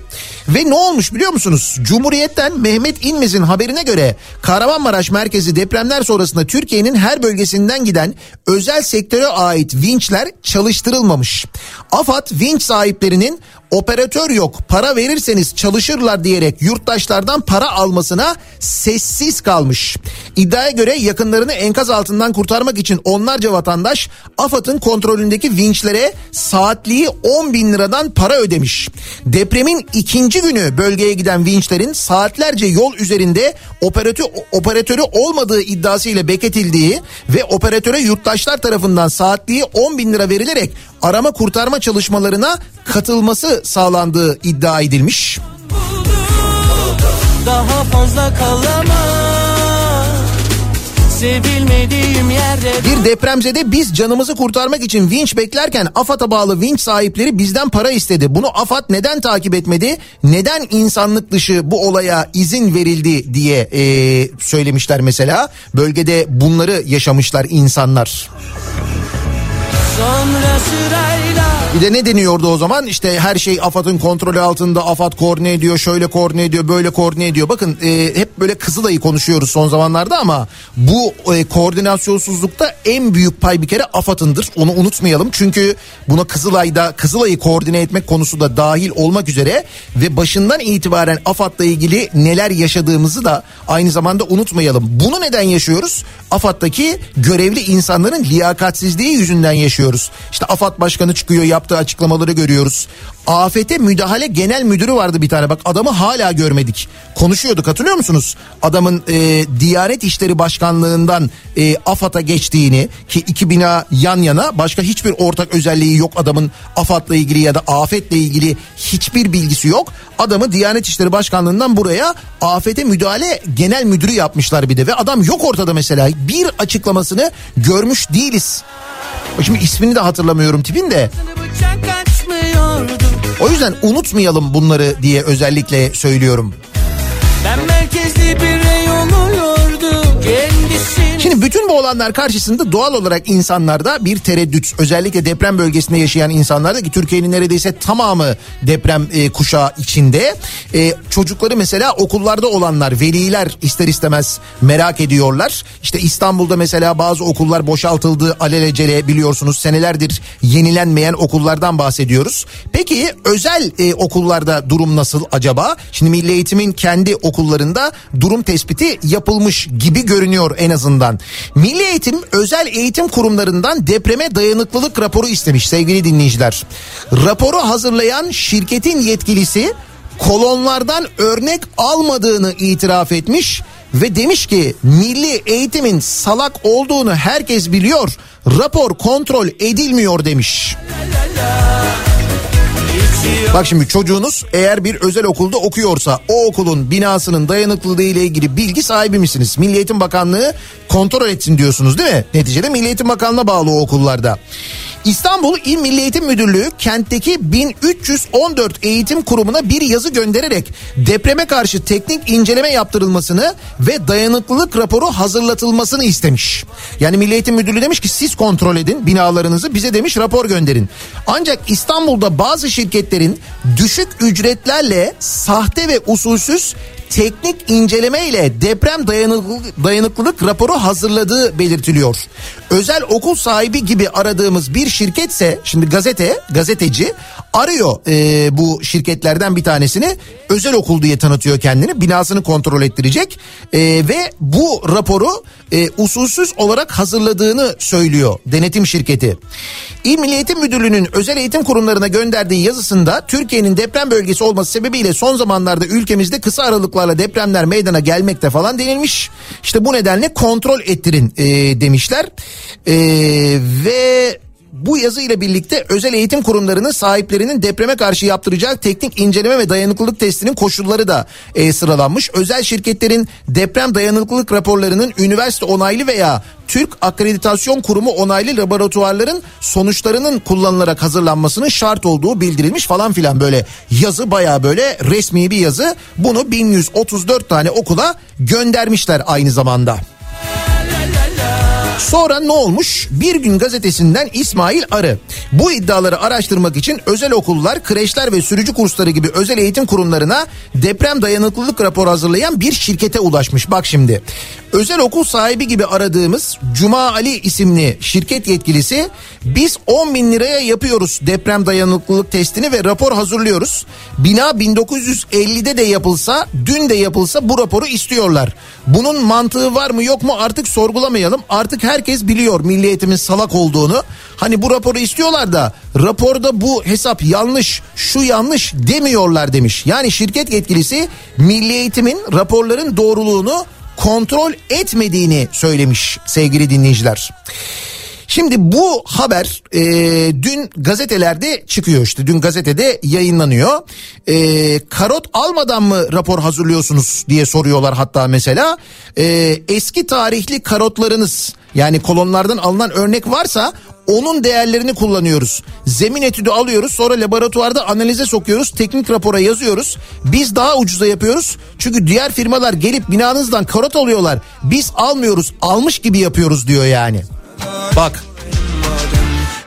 Ve ne olmuş biliyor musunuz? Cumhuriyet'ten Mehmet İnmez'in haberine göre Kahramanmaraş merkezi depremler sonrasında Türkiye'nin her bölgesinden giden özel sektöre ait vinçler çalıştırılmamış. AFAD vinç sahiplerinin operatör yok para verirseniz çalışırlar diyerek yurttaşlardan para almasına sessiz kalmış. İddiaya göre yakınlarını enkaz altından kurtarmak için onlarca vatandaş AFAD'ın kontrolündeki vinçlere saatliği 10 bin liradan para ödemiş. Depremin ikinci günü bölgeye giden vinçlerin saatlerce yol üzerinde operatör, operatörü olmadığı iddiasıyla bekletildiği ve operatöre yurttaşlar tarafından saatliği 10 bin lira verilerek arama kurtarma çalışmalarına katılması sağlandığı iddia edilmiş. Daha fazla kalamam Sevilmediğim yerde Bir depremzede biz canımızı kurtarmak için vinç beklerken AFAD'a bağlı vinç sahipleri bizden para istedi. Bunu AFAD neden takip etmedi? Neden insanlık dışı bu olaya izin verildi diye e, söylemişler mesela. Bölgede bunları yaşamışlar insanlar. Sonra sırayla Bir de ne deniyordu o zaman? İşte her şey AFAD'ın kontrolü altında. AFAD koordine ediyor, şöyle koordine ediyor, böyle koordine ediyor. Bakın e, hep böyle Kızılay'ı konuşuyoruz son zamanlarda ama bu e, koordinasyonsuzlukta en büyük pay bir kere AFAD'ındır. Onu unutmayalım. Çünkü buna Kızılay'da Kızılay'ı koordine etmek konusu da dahil olmak üzere ve başından itibaren AFAD'la ilgili neler yaşadığımızı da aynı zamanda unutmayalım. Bunu neden yaşıyoruz? AFAD'daki görevli insanların liyakatsizliği yüzünden yaşıyoruz. İşte AFAD başkanı çıkıyor yaptığı açıklamaları görüyoruz. Afete müdahale genel müdürü vardı bir tane bak adamı hala görmedik. Konuşuyorduk hatırlıyor musunuz? Adamın e, Diyanet İşleri Başkanlığından e, AFAD'a geçtiğini ki iki bina yan yana başka hiçbir ortak özelliği yok adamın AFAD'la ilgili ya da afetle ilgili hiçbir bilgisi yok. Adamı Diyanet İşleri Başkanlığından buraya afete müdahale genel müdürü yapmışlar bir de ve adam yok ortada mesela bir açıklamasını görmüş değiliz. Şimdi ismini de hatırlamıyorum tipin de. O yüzden unutmayalım bunları diye özellikle söylüyorum. Ben merkezli bir Şimdi bütün bu olanlar karşısında doğal olarak insanlarda bir tereddüt özellikle deprem bölgesinde yaşayan insanlarda ki Türkiye'nin neredeyse tamamı deprem e, kuşağı içinde E, çocukları mesela okullarda olanlar veliler ister istemez merak ediyorlar. İşte İstanbul'da mesela bazı okullar boşaltıldı alelacele biliyorsunuz senelerdir yenilenmeyen okullardan bahsediyoruz. Peki özel e, okullarda durum nasıl acaba? Şimdi Milli Eğitim'in kendi okullarında durum tespiti yapılmış gibi görünüyor en azından. Milli Eğitim özel eğitim kurumlarından depreme dayanıklılık raporu istemiş sevgili dinleyiciler. Raporu hazırlayan şirketin yetkilisi kolonlardan örnek almadığını itiraf etmiş ve demiş ki milli eğitimin salak olduğunu herkes biliyor. Rapor kontrol edilmiyor demiş. Bak şimdi çocuğunuz eğer bir özel okulda okuyorsa o okulun binasının dayanıklılığı ile ilgili bilgi sahibi misiniz? Milli Eğitim Bakanlığı kontrol etsin diyorsunuz değil mi? Neticede Milli Eğitim Bakanlığı'na bağlı o okullarda. İstanbul İl Milli Eğitim Müdürlüğü kentteki 1314 eğitim kurumuna bir yazı göndererek depreme karşı teknik inceleme yaptırılmasını ve dayanıklılık raporu hazırlatılmasını istemiş. Yani Milli Eğitim Müdürlüğü demiş ki siz kontrol edin binalarınızı bize demiş rapor gönderin. Ancak İstanbul'da bazı şirketlerin düşük ücretlerle sahte ve usulsüz teknik inceleme ile deprem dayanıklılık, raporu hazırladığı belirtiliyor. Özel okul sahibi gibi aradığımız bir şirketse şimdi gazete gazeteci arıyor e, bu şirketlerden bir tanesini özel okul diye tanıtıyor kendini binasını kontrol ettirecek e, ve bu raporu e, usulsüz olarak hazırladığını söylüyor denetim şirketi. İl Milli Eğitim Müdürlüğü'nün özel eğitim kurumlarına gönderdiği yazısında Türkiye'nin deprem bölgesi olması sebebiyle son zamanlarda ülkemizde kısa aralıklarla depremler meydana gelmekte falan denilmiş. İşte bu nedenle kontrol ettirin e, demişler. E, ve bu yazı ile birlikte özel eğitim kurumlarının sahiplerinin depreme karşı yaptıracağı teknik inceleme ve dayanıklılık testinin koşulları da e, sıralanmış. Özel şirketlerin deprem dayanıklılık raporlarının üniversite onaylı veya Türk Akreditasyon Kurumu onaylı laboratuvarların sonuçlarının kullanılarak hazırlanmasının şart olduğu bildirilmiş falan filan böyle yazı baya böyle resmi bir yazı. Bunu 1134 tane okula göndermişler aynı zamanda. Sonra ne olmuş? Bir gün gazetesinden İsmail Arı. Bu iddiaları araştırmak için özel okullar, kreşler ve sürücü kursları gibi özel eğitim kurumlarına deprem dayanıklılık raporu hazırlayan bir şirkete ulaşmış. Bak şimdi. Özel okul sahibi gibi aradığımız Cuma Ali isimli şirket yetkilisi biz 10 bin liraya yapıyoruz deprem dayanıklılık testini ve rapor hazırlıyoruz. Bina 1950'de de yapılsa dün de yapılsa bu raporu istiyorlar. Bunun mantığı var mı yok mu artık sorgulamayalım. Artık herkes biliyor milli eğitimin salak olduğunu. Hani bu raporu istiyorlar da raporda bu hesap yanlış şu yanlış demiyorlar demiş. Yani şirket yetkilisi milli eğitimin raporların doğruluğunu kontrol etmediğini söylemiş sevgili dinleyiciler. Şimdi bu haber e, dün gazetelerde çıkıyor işte dün gazetede yayınlanıyor. E, karot almadan mı rapor hazırlıyorsunuz diye soruyorlar hatta mesela. E, eski tarihli karotlarınız yani kolonlardan alınan örnek varsa onun değerlerini kullanıyoruz. Zemin etüdü alıyoruz sonra laboratuvarda analize sokuyoruz teknik rapora yazıyoruz. Biz daha ucuza yapıyoruz çünkü diğer firmalar gelip binanızdan karot alıyorlar. Biz almıyoruz almış gibi yapıyoruz diyor yani. Bak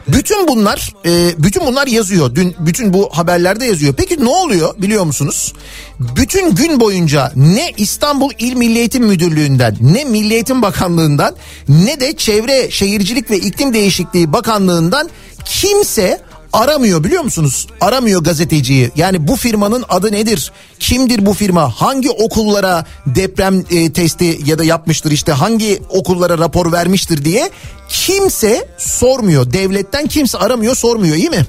bütün bunlar e, bütün bunlar yazıyor. Dün bütün bu haberlerde yazıyor. Peki ne oluyor biliyor musunuz? Bütün gün boyunca ne İstanbul İl Milli Eğitim Müdürlüğü'nden ne Milli Eğitim Bakanlığı'ndan ne de Çevre Şehircilik ve İklim Değişikliği Bakanlığı'ndan kimse aramıyor biliyor musunuz? Aramıyor gazeteciyi. Yani bu firmanın adı nedir? Kimdir bu firma? Hangi okullara deprem e, testi ya da yapmıştır işte hangi okullara rapor vermiştir diye kimse sormuyor. Devletten kimse aramıyor, sormuyor iyi mi?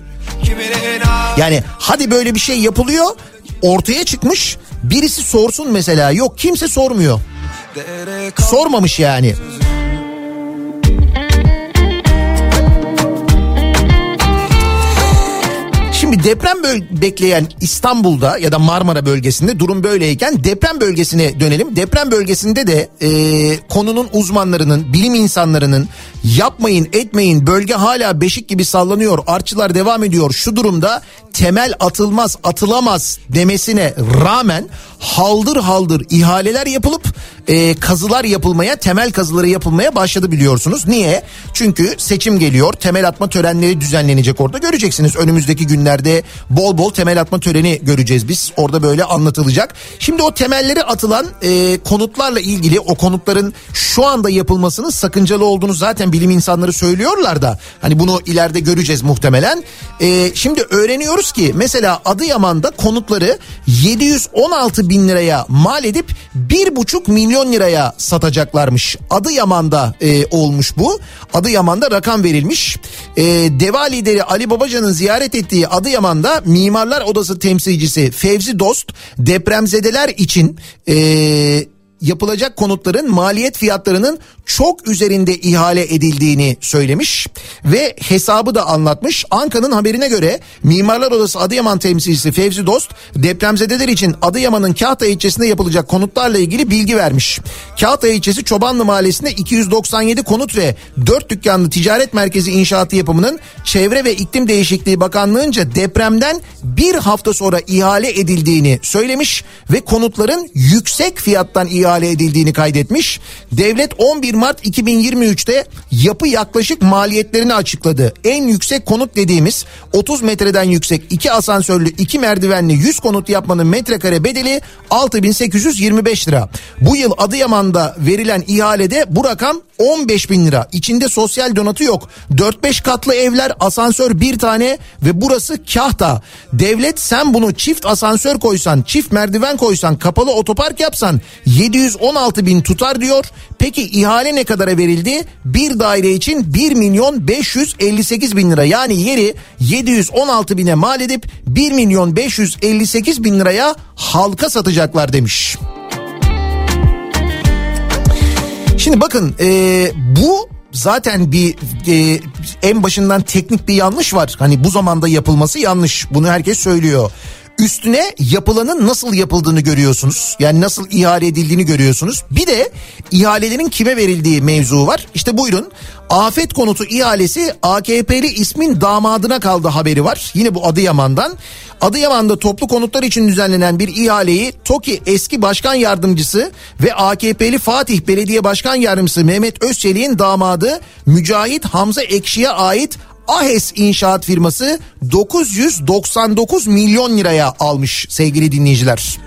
Yani hadi böyle bir şey yapılıyor, ortaya çıkmış. Birisi sorsun mesela. Yok kimse sormuyor. Sormamış yani. Şimdi deprem bekleyen İstanbul'da ya da Marmara bölgesinde durum böyleyken deprem bölgesine dönelim. Deprem bölgesinde de e, konunun uzmanlarının, bilim insanlarının yapmayın etmeyin bölge hala beşik gibi sallanıyor, artçılar devam ediyor. Şu durumda temel atılmaz, atılamaz demesine rağmen haldır haldır ihaleler yapılıp e, kazılar yapılmaya, temel kazıları yapılmaya başladı biliyorsunuz. Niye? Çünkü seçim geliyor, temel atma törenleri düzenlenecek orada. Göreceksiniz önümüzdeki günlerde bol bol temel atma töreni göreceğiz biz. Orada böyle anlatılacak. Şimdi o temelleri atılan e, konutlarla ilgili o konutların şu anda yapılmasının sakıncalı olduğunu zaten bilim insanları söylüyorlar da hani bunu ileride göreceğiz muhtemelen. E, şimdi öğreniyoruz ki mesela Adıyaman'da konutları 716 bin liraya mal edip 1,5 milyon liraya satacaklarmış. Adıyaman'da e, olmuş bu. Adıyaman'da rakam verilmiş. e, Deva lideri Ali Babacan'ın ziyaret ettiği Adıyaman'da Mimarlar Odası temsilcisi Fevzi Dost depremzedeler için e, yapılacak konutların maliyet fiyatlarının çok üzerinde ihale edildiğini söylemiş ve hesabı da anlatmış. Anka'nın haberine göre Mimarlar Odası Adıyaman temsilcisi Fevzi Dost depremzedeler için Adıyaman'ın Kahta ilçesinde yapılacak konutlarla ilgili bilgi vermiş. Kahta ilçesi Çobanlı Mahallesi'nde 297 konut ve 4 dükkanlı ticaret merkezi inşaatı yapımının Çevre ve İklim Değişikliği Bakanlığı'nca depremden bir hafta sonra ihale edildiğini söylemiş ve konutların yüksek fiyattan ihale edildiğini kaydetmiş. Devlet 11 Mart 2023'te yapı yaklaşık maliyetlerini açıkladı. En yüksek konut dediğimiz 30 metreden yüksek 2 asansörlü 2 merdivenli 100 konut yapmanın metrekare bedeli 6825 lira. Bu yıl Adıyaman'da verilen ihalede bu rakam 15 bin lira. İçinde sosyal donatı yok. 4-5 katlı evler, asansör bir tane ve burası kahta. Devlet sen bunu çift asansör koysan, çift merdiven koysan, kapalı otopark yapsan 716 bin tutar diyor. Peki ihale ne kadara verildi? Bir daire için 1 milyon 558 bin lira. Yani yeri 716 bine mal edip 1 milyon 558 bin liraya halka satacaklar demiş. Şimdi bakın e, bu zaten bir e, en başından teknik bir yanlış var. Hani bu zamanda yapılması yanlış. Bunu herkes söylüyor. Üstüne yapılanın nasıl yapıldığını görüyorsunuz. Yani nasıl ihale edildiğini görüyorsunuz. Bir de ihalelerin kime verildiği mevzu var. İşte buyurun. Afet konutu ihalesi AKP'li ismin damadına kaldı haberi var. Yine bu Adıyaman'dan. Adıyaman'da toplu konutlar için düzenlenen bir ihaleyi TOKİ eski başkan yardımcısı ve AKP'li Fatih Belediye Başkan Yardımcısı Mehmet Özçelik'in damadı Mücahit Hamza Ekşi'ye ait Ahes İnşaat firması 999 milyon liraya almış sevgili dinleyiciler.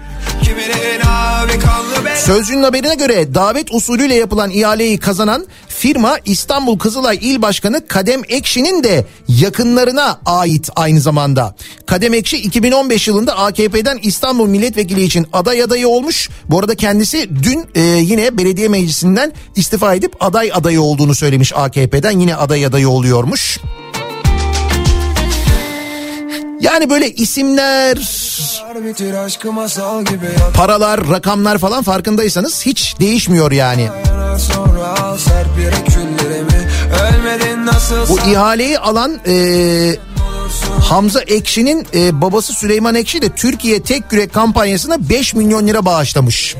Sözcünün haberine göre davet usulüyle yapılan ihaleyi kazanan firma İstanbul Kızılay İl Başkanı Kadem Ekşi'nin de yakınlarına ait aynı zamanda. Kadem Ekşi 2015 yılında AKP'den İstanbul Milletvekili için aday adayı olmuş. Bu arada kendisi dün e, yine belediye meclisinden istifa edip aday adayı olduğunu söylemiş AKP'den. Yine aday adayı oluyormuş. Yani böyle isimler, paralar, rakamlar falan farkındaysanız hiç değişmiyor yani. Bu ihaleyi alan e, Hamza Ekşi'nin e, babası Süleyman Ekşi de Türkiye Tek Yürek kampanyasına 5 milyon lira bağışlamış.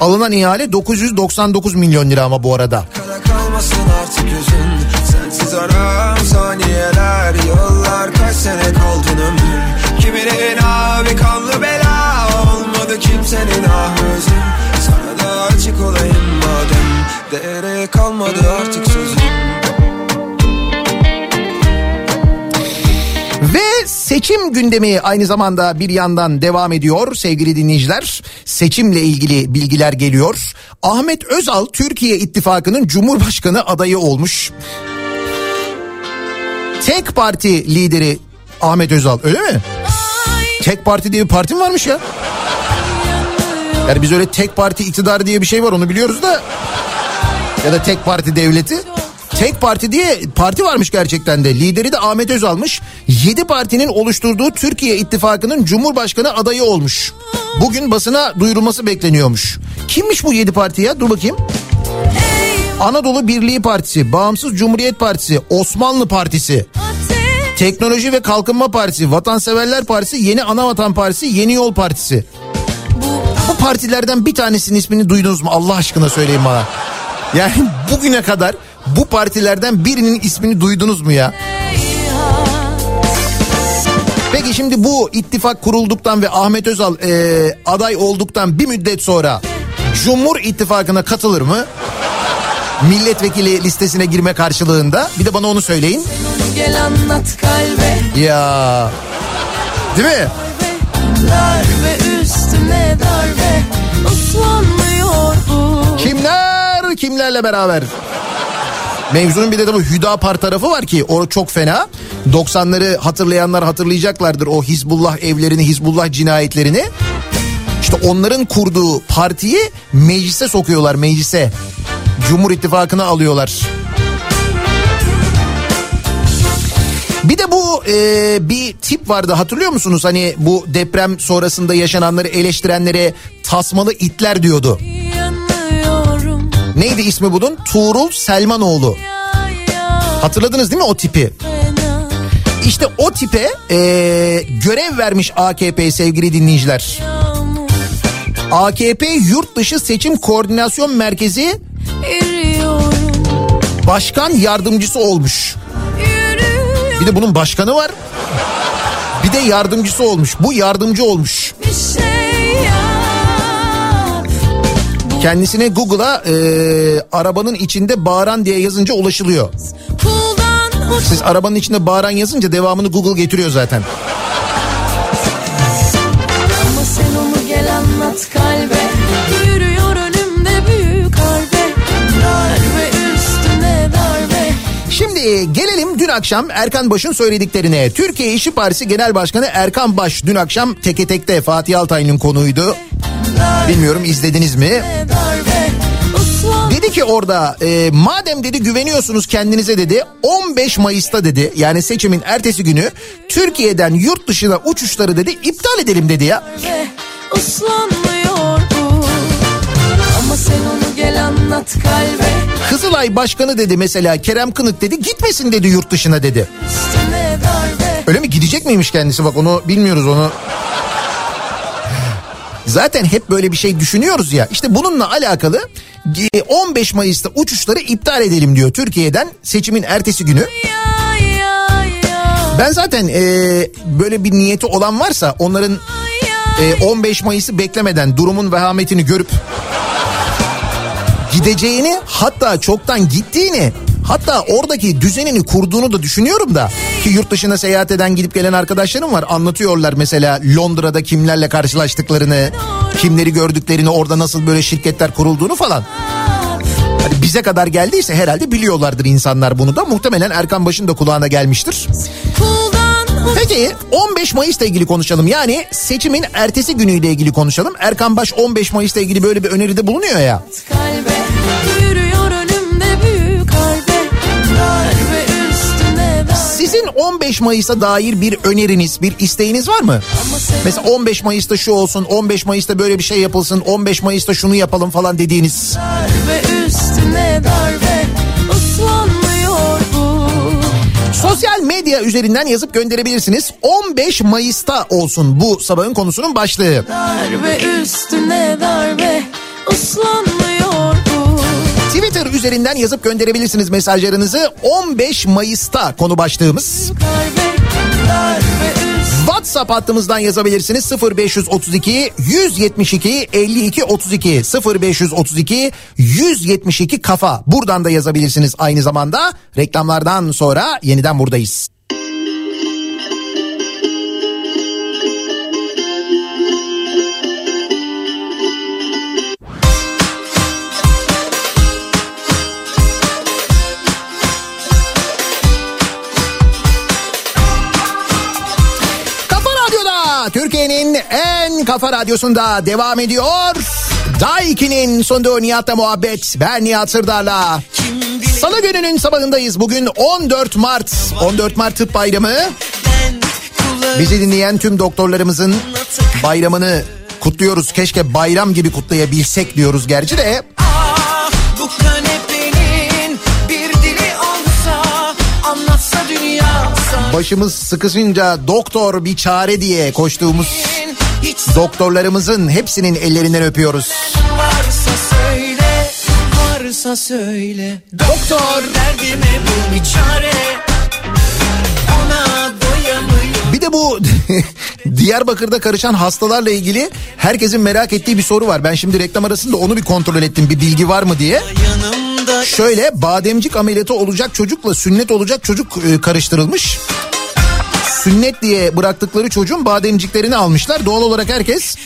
Alınan ihale 999 milyon lira ama bu arada. Kara kalmasın artık yüzün Sensiz aram saniyeler Yıllar kaç sene kaldın ömür Kiminin abi kanlı bela Olmadı kimsenin ah özüm Sana da açık olayım madem Değeri kalmadı artık sözüm Ve seçim gündemi aynı zamanda bir yandan devam ediyor sevgili dinleyiciler. Seçimle ilgili bilgiler geliyor. Ahmet Özal Türkiye İttifakı'nın Cumhurbaşkanı adayı olmuş. Tek parti lideri Ahmet Özal öyle mi? Tek parti diye bir parti mi varmış ya? Yani biz öyle tek parti iktidar diye bir şey var onu biliyoruz da. Ya da tek parti devleti. Tek parti diye parti varmış gerçekten de. Lideri de Ahmet Özal'mış. 7 partinin oluşturduğu Türkiye İttifakı'nın Cumhurbaşkanı adayı olmuş. Bugün basına duyurulması bekleniyormuş. Kimmiş bu 7 parti ya? Dur bakayım. Anadolu Birliği Partisi, Bağımsız Cumhuriyet Partisi, Osmanlı Partisi, Teknoloji ve Kalkınma Partisi, Vatanseverler Partisi, Yeni Anavatan Partisi, Yeni Yol Partisi. Bu partilerden bir tanesinin ismini duydunuz mu Allah aşkına söyleyin bana. Yani bugüne kadar bu partilerden birinin ismini duydunuz mu ya? Peki şimdi bu ittifak kurulduktan ve Ahmet Özal e, aday olduktan bir müddet sonra Cumhur İttifakı'na katılır mı? Milletvekili listesine girme karşılığında. Bir de bana onu söyleyin. Gel anlat kalbe Ya. Değil mi? Darbe üstüne darbe Uslanmıyordu Kimler kimlerle beraber? Mevzunun bir de tabii Hüdapar tarafı var ki o çok fena. 90'ları hatırlayanlar hatırlayacaklardır o Hizbullah evlerini, Hizbullah cinayetlerini. İşte onların kurduğu partiyi meclise sokuyorlar meclise. Cumhur İttifakı'na alıyorlar. Bir de bu e, bir tip vardı hatırlıyor musunuz? Hani bu deprem sonrasında yaşananları eleştirenlere tasmalı itler diyordu. Yanıyorum Neydi ismi bunun? Tuğrul Selmanoğlu. Hatırladınız değil mi o tipi? İşte o tipe e, görev vermiş AKP sevgili dinleyiciler. AKP Yurt Dışı Seçim Koordinasyon Merkezi başkan yardımcısı olmuş. Bir de bunun başkanı var. Bir de yardımcısı olmuş. Bu yardımcı olmuş. Kendisine Google'a e, arabanın içinde bağıran diye yazınca ulaşılıyor. Siz arabanın içinde bağıran yazınca devamını Google getiriyor zaten. Şimdi gelelim dün akşam Erkan Baş'ın söylediklerine. Türkiye İşçi Partisi Genel Başkanı Erkan Baş dün akşam teke tekte Fatih Altaylı'nın konuydu. Bilmiyorum izlediniz mi? Dedi ki orada e, madem dedi güveniyorsunuz kendinize dedi 15 Mayıs'ta dedi yani seçimin ertesi günü Türkiye'den yurt dışına uçuşları dedi iptal edelim dedi ya. Ama sen onu gel anlat kalbe Kızılay Başkanı dedi mesela Kerem Kınık dedi gitmesin dedi yurt dışına dedi. Öyle mi gidecek miymiş kendisi bak onu bilmiyoruz onu. Zaten hep böyle bir şey düşünüyoruz ya. İşte bununla alakalı e, 15 Mayıs'ta uçuşları iptal edelim diyor Türkiye'den seçimin ertesi günü. Ben zaten e, böyle bir niyeti olan varsa onların e, 15 Mayıs'ı beklemeden durumun vehametini görüp gideceğini hatta çoktan gittiğini hatta oradaki düzenini kurduğunu da düşünüyorum da ki yurt dışına seyahat eden gidip gelen arkadaşlarım var anlatıyorlar mesela Londra'da kimlerle karşılaştıklarını kimleri gördüklerini orada nasıl böyle şirketler kurulduğunu falan. Hani bize kadar geldiyse herhalde biliyorlardır insanlar bunu da muhtemelen Erkan Baş'ın da kulağına gelmiştir. Peki 15 Mayıs'la ilgili konuşalım. Yani seçimin ertesi günüyle ilgili konuşalım. Erkan Baş 15 Mayıs'la ilgili böyle bir öneride bulunuyor ya. kalbe Sizin 15 Mayıs'a dair bir öneriniz, bir isteğiniz var mı? Mesela 15 Mayıs'ta şu olsun, 15 Mayıs'ta böyle bir şey yapılsın, 15 Mayıs'ta şunu yapalım falan dediğiniz. darbe üstüne darbe Uslanmıyor bu Sosyal medya üzerinden yazıp gönderebilirsiniz. 15 Mayıs'ta olsun bu sabahın konusunun başlığı. Darbe üstüne darbe Uslanmıyor bu Twitter üzerinden yazıp gönderebilirsiniz mesajlarınızı. 15 Mayıs'ta konu başlığımız. WhatsApp hattımızdan yazabilirsiniz 0532 172 52 32 0532 172 kafa. Buradan da yazabilirsiniz aynı zamanda. Reklamlardan sonra yeniden buradayız. En kafa radyosunda devam ediyor. Daiki'nin sonunda Nihat'la muhabbet. Ben Nihat Sırdar'la. Salı gününün sabahındayız. Bugün 14 Mart. 14 Mart Tıp Bayramı. Bizi dinleyen tüm doktorlarımızın bayramını kutluyoruz. Keşke bayram gibi kutlayabilsek diyoruz gerçi de. Ah, bu olsa dünya Başımız sıkışınca doktor bir çare diye koştuğumuz doktorlarımızın hepsinin ellerinden öpüyoruz. varsa söyle varsa söyle doktor derdime bul bir çare Bir de bu Diyarbakır'da karışan hastalarla ilgili herkesin merak ettiği bir soru var. Ben şimdi reklam arasında onu bir kontrol ettim bir bilgi var mı diye. Şöyle bademcik ameliyatı olacak çocukla sünnet olacak çocuk e, karıştırılmış. Sünnet diye bıraktıkları çocuğun bademciklerini almışlar. Doğal olarak herkes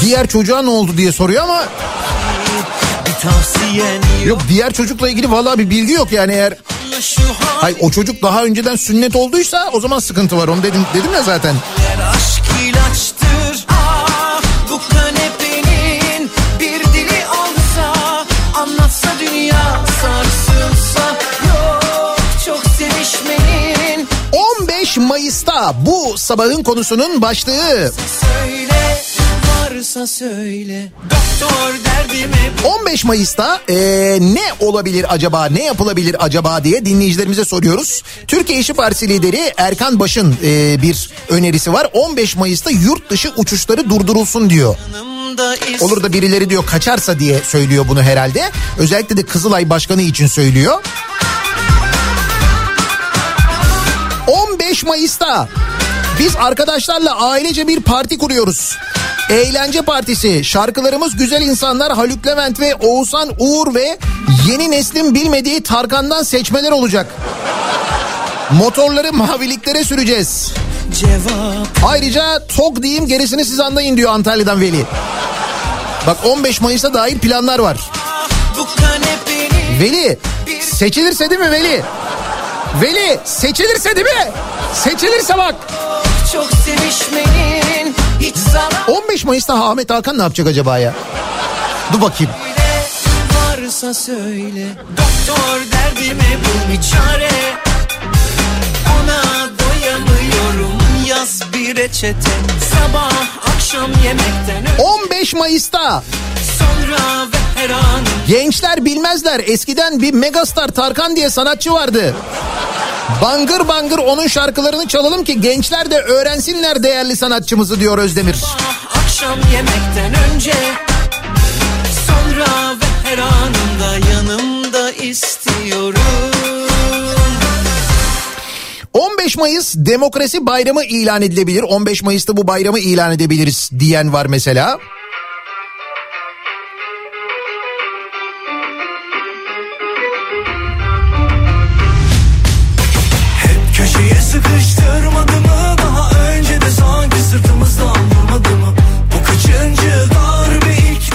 diğer çocuğa ne oldu diye soruyor ama yok diğer çocukla ilgili vallahi bir bilgi yok yani eğer Hayır o çocuk daha önceden sünnet olduysa o zaman sıkıntı var onu dedim dedim ya zaten. aşk ilaçtır ah bu kanepenin Mayıs'ta bu sabahın konusunun başlığı. Söyle varsa söyle Doktor derdimi 15 Mayıs'ta e, ne olabilir acaba, ne yapılabilir acaba diye dinleyicilerimize soruyoruz. Türkiye İşçi Partisi lideri Erkan Baş'ın e, bir önerisi var. 15 Mayıs'ta yurt dışı uçuşları durdurulsun diyor. Olur da birileri diyor kaçarsa diye söylüyor bunu herhalde. Özellikle de Kızılay Başkanı için söylüyor. 15 Mayıs'ta biz arkadaşlarla ailece bir parti kuruyoruz. Eğlence Partisi. Şarkılarımız güzel insanlar Haluk Levent ve Oğuzhan Uğur ve yeni neslin bilmediği Tarkan'dan seçmeler olacak. Motorları maviliklere süreceğiz. cevap Ayrıca TOG diyeyim gerisini siz anlayın diyor Antalya'dan Veli. Bak 15 Mayıs'a dair planlar var. Veli seçilirse değil mi Veli? Veli seçilirse değil mi? Seçilirse bak. çok sevişmenin Hiç zarar 15 Mayıs'ta Ahmet Hakan ne yapacak acaba ya? Dur bakayım. varsa söyle Doktor derdime bul bir çare Ona doyamıyorum Yaz bir reçete Sabah akşam yemekten önce 15 Mayıs'ta Sonra ve gençler bilmezler eskiden bir megastar Tarkan diye sanatçı vardı. Bangır bangır onun şarkılarını çalalım ki gençler de öğrensinler değerli sanatçımızı diyor Özdemir. Sabah akşam yemekten önce Sonra ve her anında yanımda istiyorum 15 Mayıs demokrasi bayramı ilan edilebilir. 15 Mayıs'ta bu bayramı ilan edebiliriz diyen var mesela.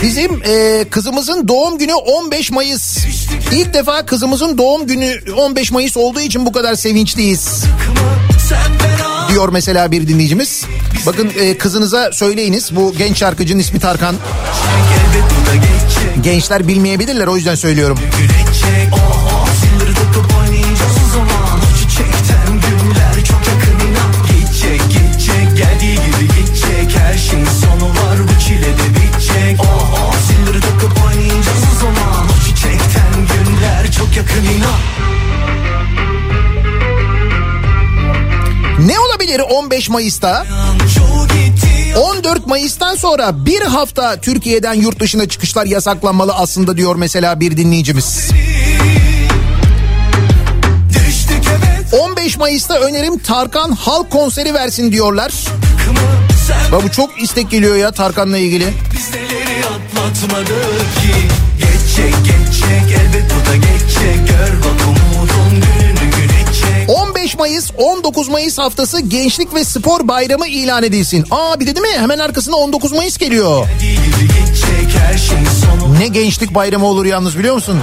Bizim e, kızımızın doğum günü 15 Mayıs. İlk defa kızımızın doğum günü 15 Mayıs olduğu için bu kadar sevinçliyiz. Diyor mesela bir dinleyicimiz. Bakın e, kızınıza söyleyiniz bu genç şarkıcının ismi Tarkan. Gençler bilmeyebilirler o yüzden söylüyorum. Gülecek 15 Mayıs'ta? Çoğu gitti 14 Mayıs'tan sonra bir hafta Türkiye'den yurt dışına çıkışlar yasaklanmalı aslında diyor mesela bir dinleyicimiz. Düştük evet 15 Mayıs'ta önerim Tarkan halk konseri versin diyorlar. Bak bu çok istek geliyor ya Tarkan'la ilgili. Geçecek geçecek elbet bu da geçecek Gör bak Mayıs 19 Mayıs haftası Gençlik ve Spor Bayramı ilan edilsin. Aa bir de değil mi? Hemen arkasında 19 Mayıs geliyor. Ne gençlik bayramı olur yalnız biliyor musun?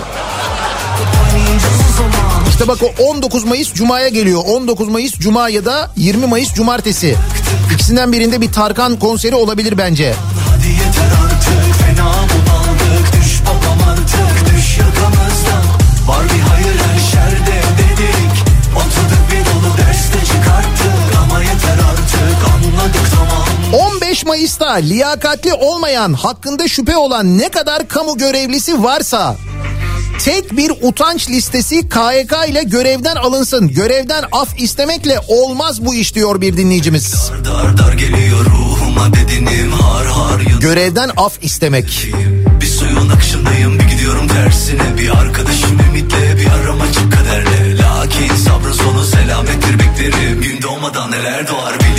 İşte bak o 19 Mayıs Cuma'ya geliyor. 19 Mayıs Cuma ya da 20 Mayıs Cumartesi. İkisinden birinde bir Tarkan konseri olabilir bence. Tamam 15 Mayıs'ta liyakatli olmayan, hakkında şüphe olan ne kadar kamu görevlisi varsa tek bir utanç listesi KYK ile görevden alınsın. Görevden af istemekle olmaz bu iş diyor bir dinleyicimiz. Dar dar geliyor ruhuma bedenim har har Görevden af istemek. Bir suyun akışındayım bir gidiyorum tersine Bir arkadaşım ümitle bir aramacık kaderle Lakin sabrın sonu selamettir beklerim Gün doğmadan neler doğar bilirim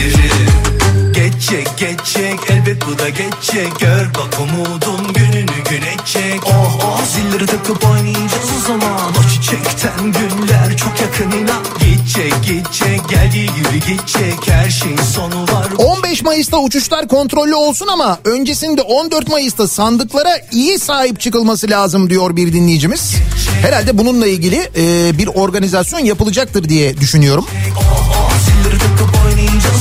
Geçecek geçecek elbet bu da geçecek. Gör bak umudun gününü güneşecek Oh oh zilleri takıp oynayacağız o zaman. O çiçekten günler çok yakın inan. Gidecek gidecek geldiği gibi gidecek. Her şeyin sonu var. 15 Mayıs'ta uçuşlar kontrollü olsun ama öncesinde 14 Mayıs'ta sandıklara iyi sahip çıkılması lazım diyor bir dinleyicimiz. Herhalde bununla ilgili e, bir organizasyon yapılacaktır diye düşünüyorum. Takıp oynayacağız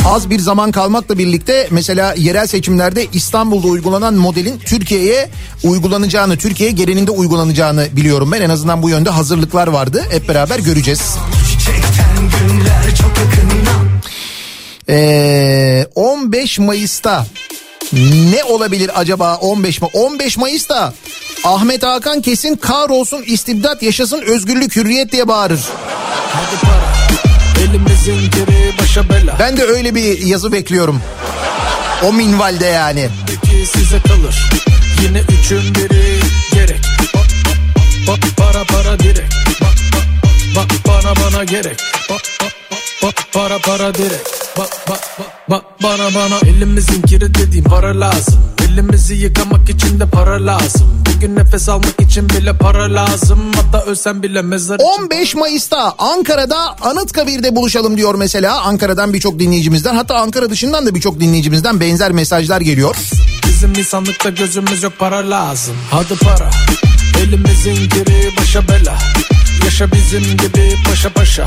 Az bir zaman kalmakla birlikte mesela yerel seçimlerde İstanbul'da uygulanan modelin Türkiye'ye uygulanacağını, Türkiye genelinde uygulanacağını biliyorum ben. En azından bu yönde hazırlıklar vardı. Hep beraber göreceğiz. Ee, 15 Mayıs'ta ne olabilir acaba 15 Mayıs? 15 Mayıs'ta Ahmet Hakan kesin kahrolsun istibdat yaşasın özgürlük hürriyet diye bağırır. Hadi para Elimizin geri başa bela. Ben de öyle bir yazı bekliyorum. O minvalde yani. Peki size kalır. Yine üçün biri gerek. Bak, bak, bak, para para direkt. Bak, bak, bak, bana bana gerek. Bak, bak, bak, para para direkt Bak bak bak bak bana bana. Elimizin kiri dediğim para lazım. Elimizi yıkamak için de para lazım. Bugün nefes almak için bile para lazım. Hatta ölsem bile mezar için 15 Mayıs'ta Ankara'da Anıtkabir'de buluşalım diyor mesela. Ankara'dan birçok dinleyicimizden hatta Ankara dışından da birçok dinleyicimizden benzer mesajlar geliyor. Bizim insanlıkta gözümüz yok para lazım. Hadi para. Elimizin giri başa bela Yaşa bizim gibi paşa paşa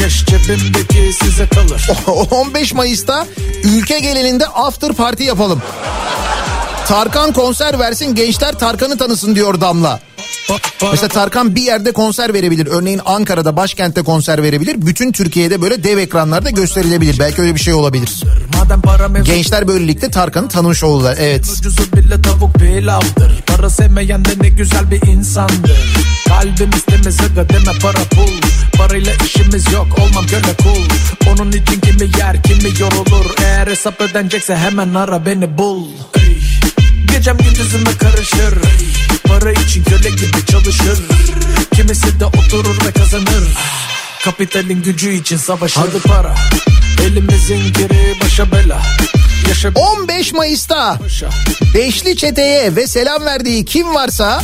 Keş cebimdeki size kalır 15 Mayıs'ta ülke genelinde after party yapalım. Tarkan konser versin gençler Tarkan'ı tanısın diyor Damla. Mesela Tarkan bir yerde konser verebilir. Örneğin Ankara'da başkentte konser verebilir. Bütün Türkiye'de böyle dev ekranlarda gösterilebilir. Belki öyle bir şey olabilir. Gençler böylelikle Tarkan'ı tanımış oldular. Evet. Ucuzu bile tavuk pilavdır Para sevmeyen de ne güzel bir insandır Kalbimiz temiz aga deme para pul Parayla işimiz yok olmam köle kul. Onun için kimi yer kimi yorulur. Eğer hesap ödenecekse hemen ara beni bul. Gecem gündüzüme karışır. Ey, Para için köle gibi çalışır. Kimisi de oturur ve kazanır Kapitalin gücü için savaşır Hadi para Elimizin geri başa bela Yaşa 15 Mayıs'ta Beşli çeteye ve selam verdiği kim varsa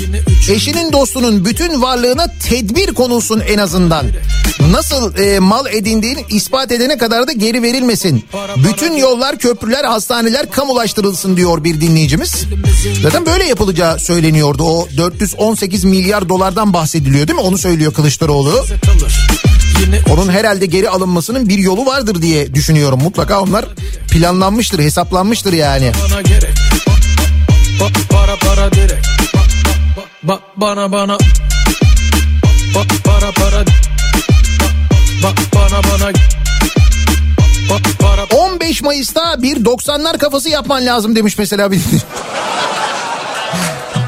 eşinin dostunun bütün varlığına tedbir konulsun en azından. Nasıl e, mal edindiğini ispat edene kadar da geri verilmesin. Bütün yollar, köprüler, hastaneler kamulaştırılsın diyor bir dinleyicimiz. Zaten böyle yapılacağı söyleniyordu. O 418 milyar dolardan bahsediliyor değil mi? Onu söylüyor Kılıçdaroğlu. Yine Onun herhalde geri alınmasının bir yolu vardır diye düşünüyorum. Mutlaka onlar planlanmıştır, hesaplanmıştır yani. bana gerek. Bak, para para direkt bana bana. Para para. Bana bana. Bak para. 15 Mayıs'ta bir 90'lar kafası yapman lazım demiş mesela bir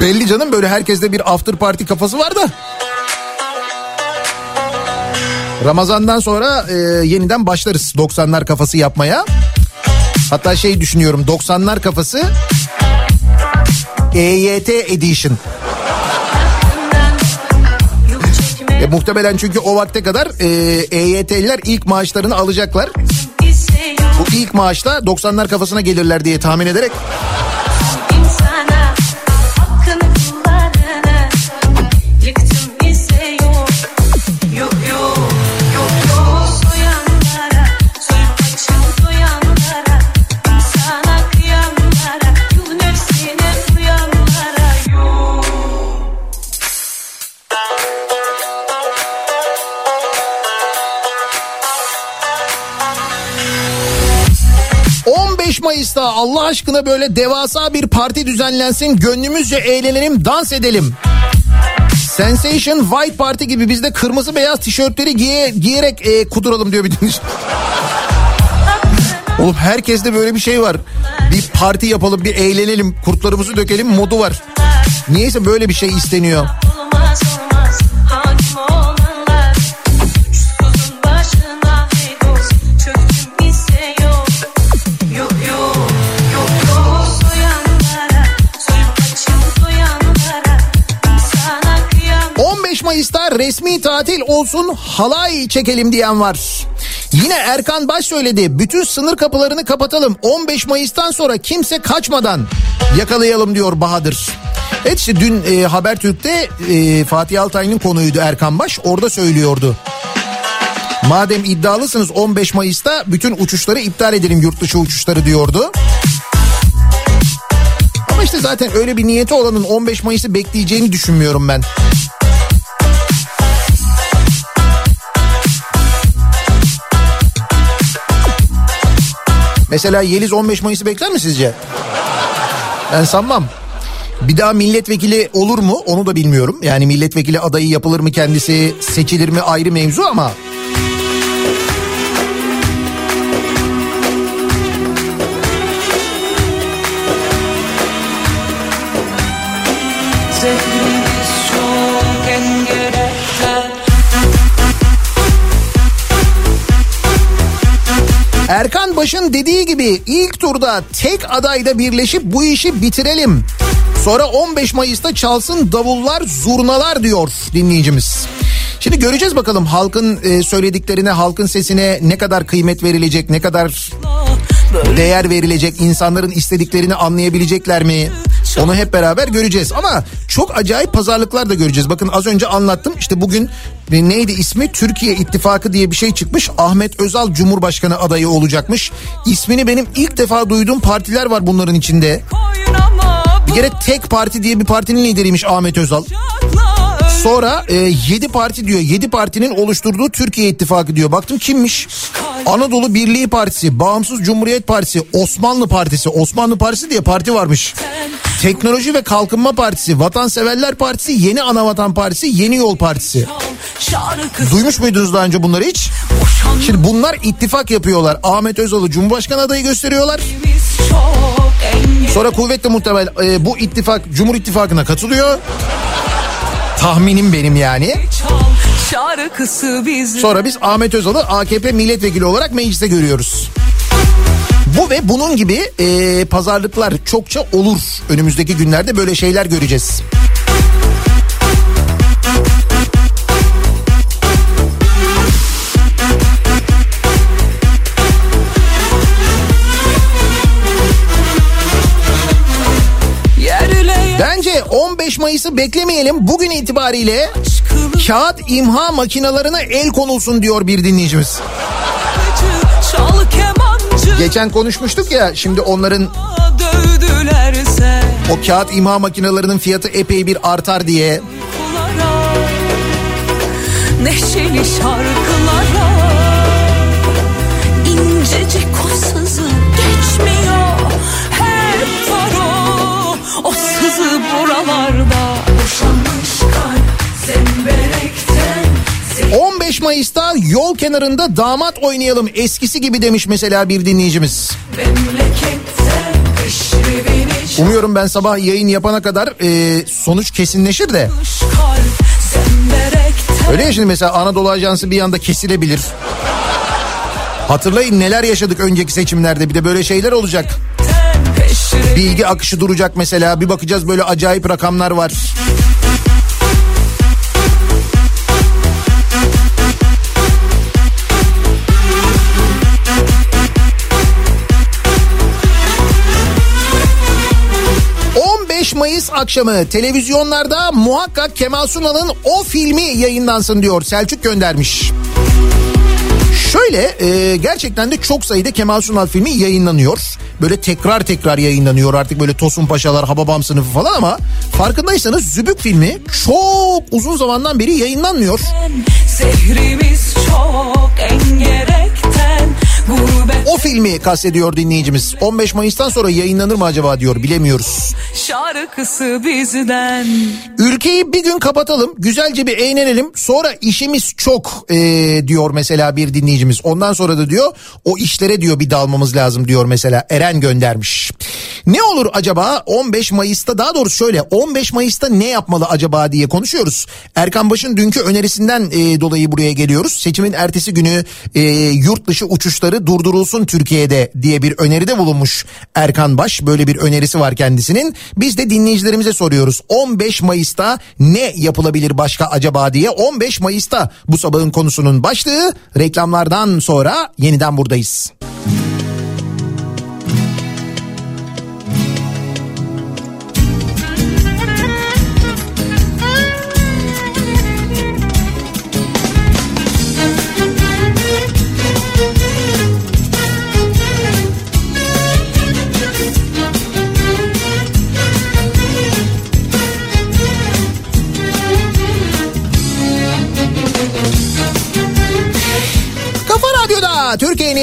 Belli canım böyle herkeste bir after party kafası var da. Ramazandan sonra e, yeniden başlarız 90'lar kafası yapmaya. Hatta şey düşünüyorum 90'lar kafası EYT Edition. E, muhtemelen çünkü o vakte kadar e, EYT'liler ilk maaşlarını alacaklar. Bu ilk maaşla 90'lar kafasına gelirler diye tahmin ederek Allah aşkına böyle devasa bir parti düzenlensin gönlümüzce eğlenelim dans edelim. Sensation White Party gibi biz de kırmızı beyaz tişörtleri giye, giyerek e, kuduralım diyor bir dinleyici. Oğlum herkeste böyle bir şey var. Bir parti yapalım bir eğlenelim kurtlarımızı dökelim modu var. Niyeyse böyle bir şey isteniyor. Resmi tatil olsun halay çekelim diyen var. Yine Erkan Baş söyledi. Bütün sınır kapılarını kapatalım. 15 Mayıs'tan sonra kimse kaçmadan yakalayalım diyor Bahadır. Evet işte dün e, Habertürk'te e, Fatih Altaylı'nın konuydu Erkan Baş. Orada söylüyordu. Madem iddialısınız 15 Mayıs'ta bütün uçuşları iptal edelim yurt dışı uçuşları diyordu. Ama işte zaten öyle bir niyeti olanın 15 Mayıs'ı bekleyeceğini düşünmüyorum ben. Mesela Yeliz 15 Mayıs'ı bekler mi sizce? Ben sanmam. Bir daha milletvekili olur mu onu da bilmiyorum. Yani milletvekili adayı yapılır mı kendisi seçilir mi ayrı mevzu ama. Erkan Baş'ın dediği gibi ilk turda tek adayda birleşip bu işi bitirelim. Sonra 15 Mayıs'ta çalsın davullar zurnalar diyor dinleyicimiz. Şimdi göreceğiz bakalım halkın e, söylediklerine, halkın sesine ne kadar kıymet verilecek, ne kadar değer verilecek, insanların istediklerini anlayabilecekler mi? Onu hep beraber göreceğiz ama çok acayip pazarlıklar da göreceğiz. Bakın az önce anlattım işte bugün e, neydi ismi? Türkiye İttifakı diye bir şey çıkmış. Ahmet Özal Cumhurbaşkanı adayı olacakmış. İsmini benim ilk defa duyduğum partiler var bunların içinde. Bir kere tek parti diye bir partinin lideriymiş Ahmet Özal. Sonra 7 parti diyor. 7 partinin oluşturduğu Türkiye İttifakı diyor. Baktım kimmiş? Anadolu Birliği Partisi, Bağımsız Cumhuriyet Partisi, Osmanlı Partisi. Osmanlı Partisi diye parti varmış. Teknoloji ve Kalkınma Partisi, Vatanseverler Partisi, Yeni Anavatan Partisi, Yeni Yol Partisi. Duymuş muydunuz daha önce bunları hiç? Şimdi bunlar ittifak yapıyorlar. Ahmet Özal'ı Cumhurbaşkanı adayı gösteriyorlar. çok Sonra kuvvetle muhtemel e, bu ittifak Cumhur İttifakı'na katılıyor. Tahminim benim yani. çal şarkısı biz Sonra biz Ahmet Özal'ı AKP milletvekili olarak mecliste görüyoruz. Bu ve bunun gibi e, pazarlıklar çokça olur. Önümüzdeki günlerde böyle şeyler göreceğiz. 15 Mayıs'ı beklemeyelim. Bugün itibariyle kağıt imha makinalarına el konulsun diyor bir dinleyicimiz. Geçen konuşmuştuk ya şimdi onların o kağıt imha makinelerinin fiyatı epey bir artar diye. neşeli şarkılara Mayıs'ta yol kenarında damat oynayalım eskisi gibi demiş mesela bir dinleyicimiz. Umuyorum ben sabah yayın yapana kadar e, sonuç kesinleşir de. Öyle ya şimdi mesela Anadolu Ajansı bir anda kesilebilir. Hatırlayın neler yaşadık önceki seçimlerde bir de böyle şeyler olacak. Bilgi akışı duracak mesela bir bakacağız böyle acayip rakamlar var. Mayıs akşamı televizyonlarda muhakkak Kemal Sunal'ın o filmi yayınlansın diyor Selçuk göndermiş. Şöyle e, gerçekten de çok sayıda Kemal Sunal filmi yayınlanıyor. Böyle tekrar tekrar yayınlanıyor artık böyle Tosun Paşalar, Hababam sınıfı falan ama farkındaysanız Zübük filmi çok uzun zamandan beri yayınlanmıyor. Zehrimiz çok engerekten O filmi kastediyor dinleyicimiz. 15 Mayıs'tan sonra yayınlanır mı acaba diyor bilemiyoruz. şarkısı bizden Ülkeyi bir gün kapatalım güzelce bir eğlenelim sonra işimiz çok e, diyor mesela bir dinleyicimiz. Ondan sonra da diyor o işlere diyor bir dalmamız lazım diyor mesela Eren göndermiş. Ne olur acaba 15 Mayıs'ta daha doğrusu şöyle 15 Mayıs'ta ne yapmalı acaba diye konuşuyoruz. Erkan Baş'ın dünkü önerisinden e, dolayı buraya geliyoruz. Seçimin ertesi günü e, yurt dışı uçuşları durdurulsun Türkiye'de diye bir öneride bulunmuş Erkan Baş. Böyle bir önerisi var kendisinin. Biz de dinleyicilerimize soruyoruz. 15 Mayıs'ta ne yapılabilir başka acaba diye. 15 Mayıs'ta bu sabahın konusunun başlığı reklamlardan sonra yeniden buradayız.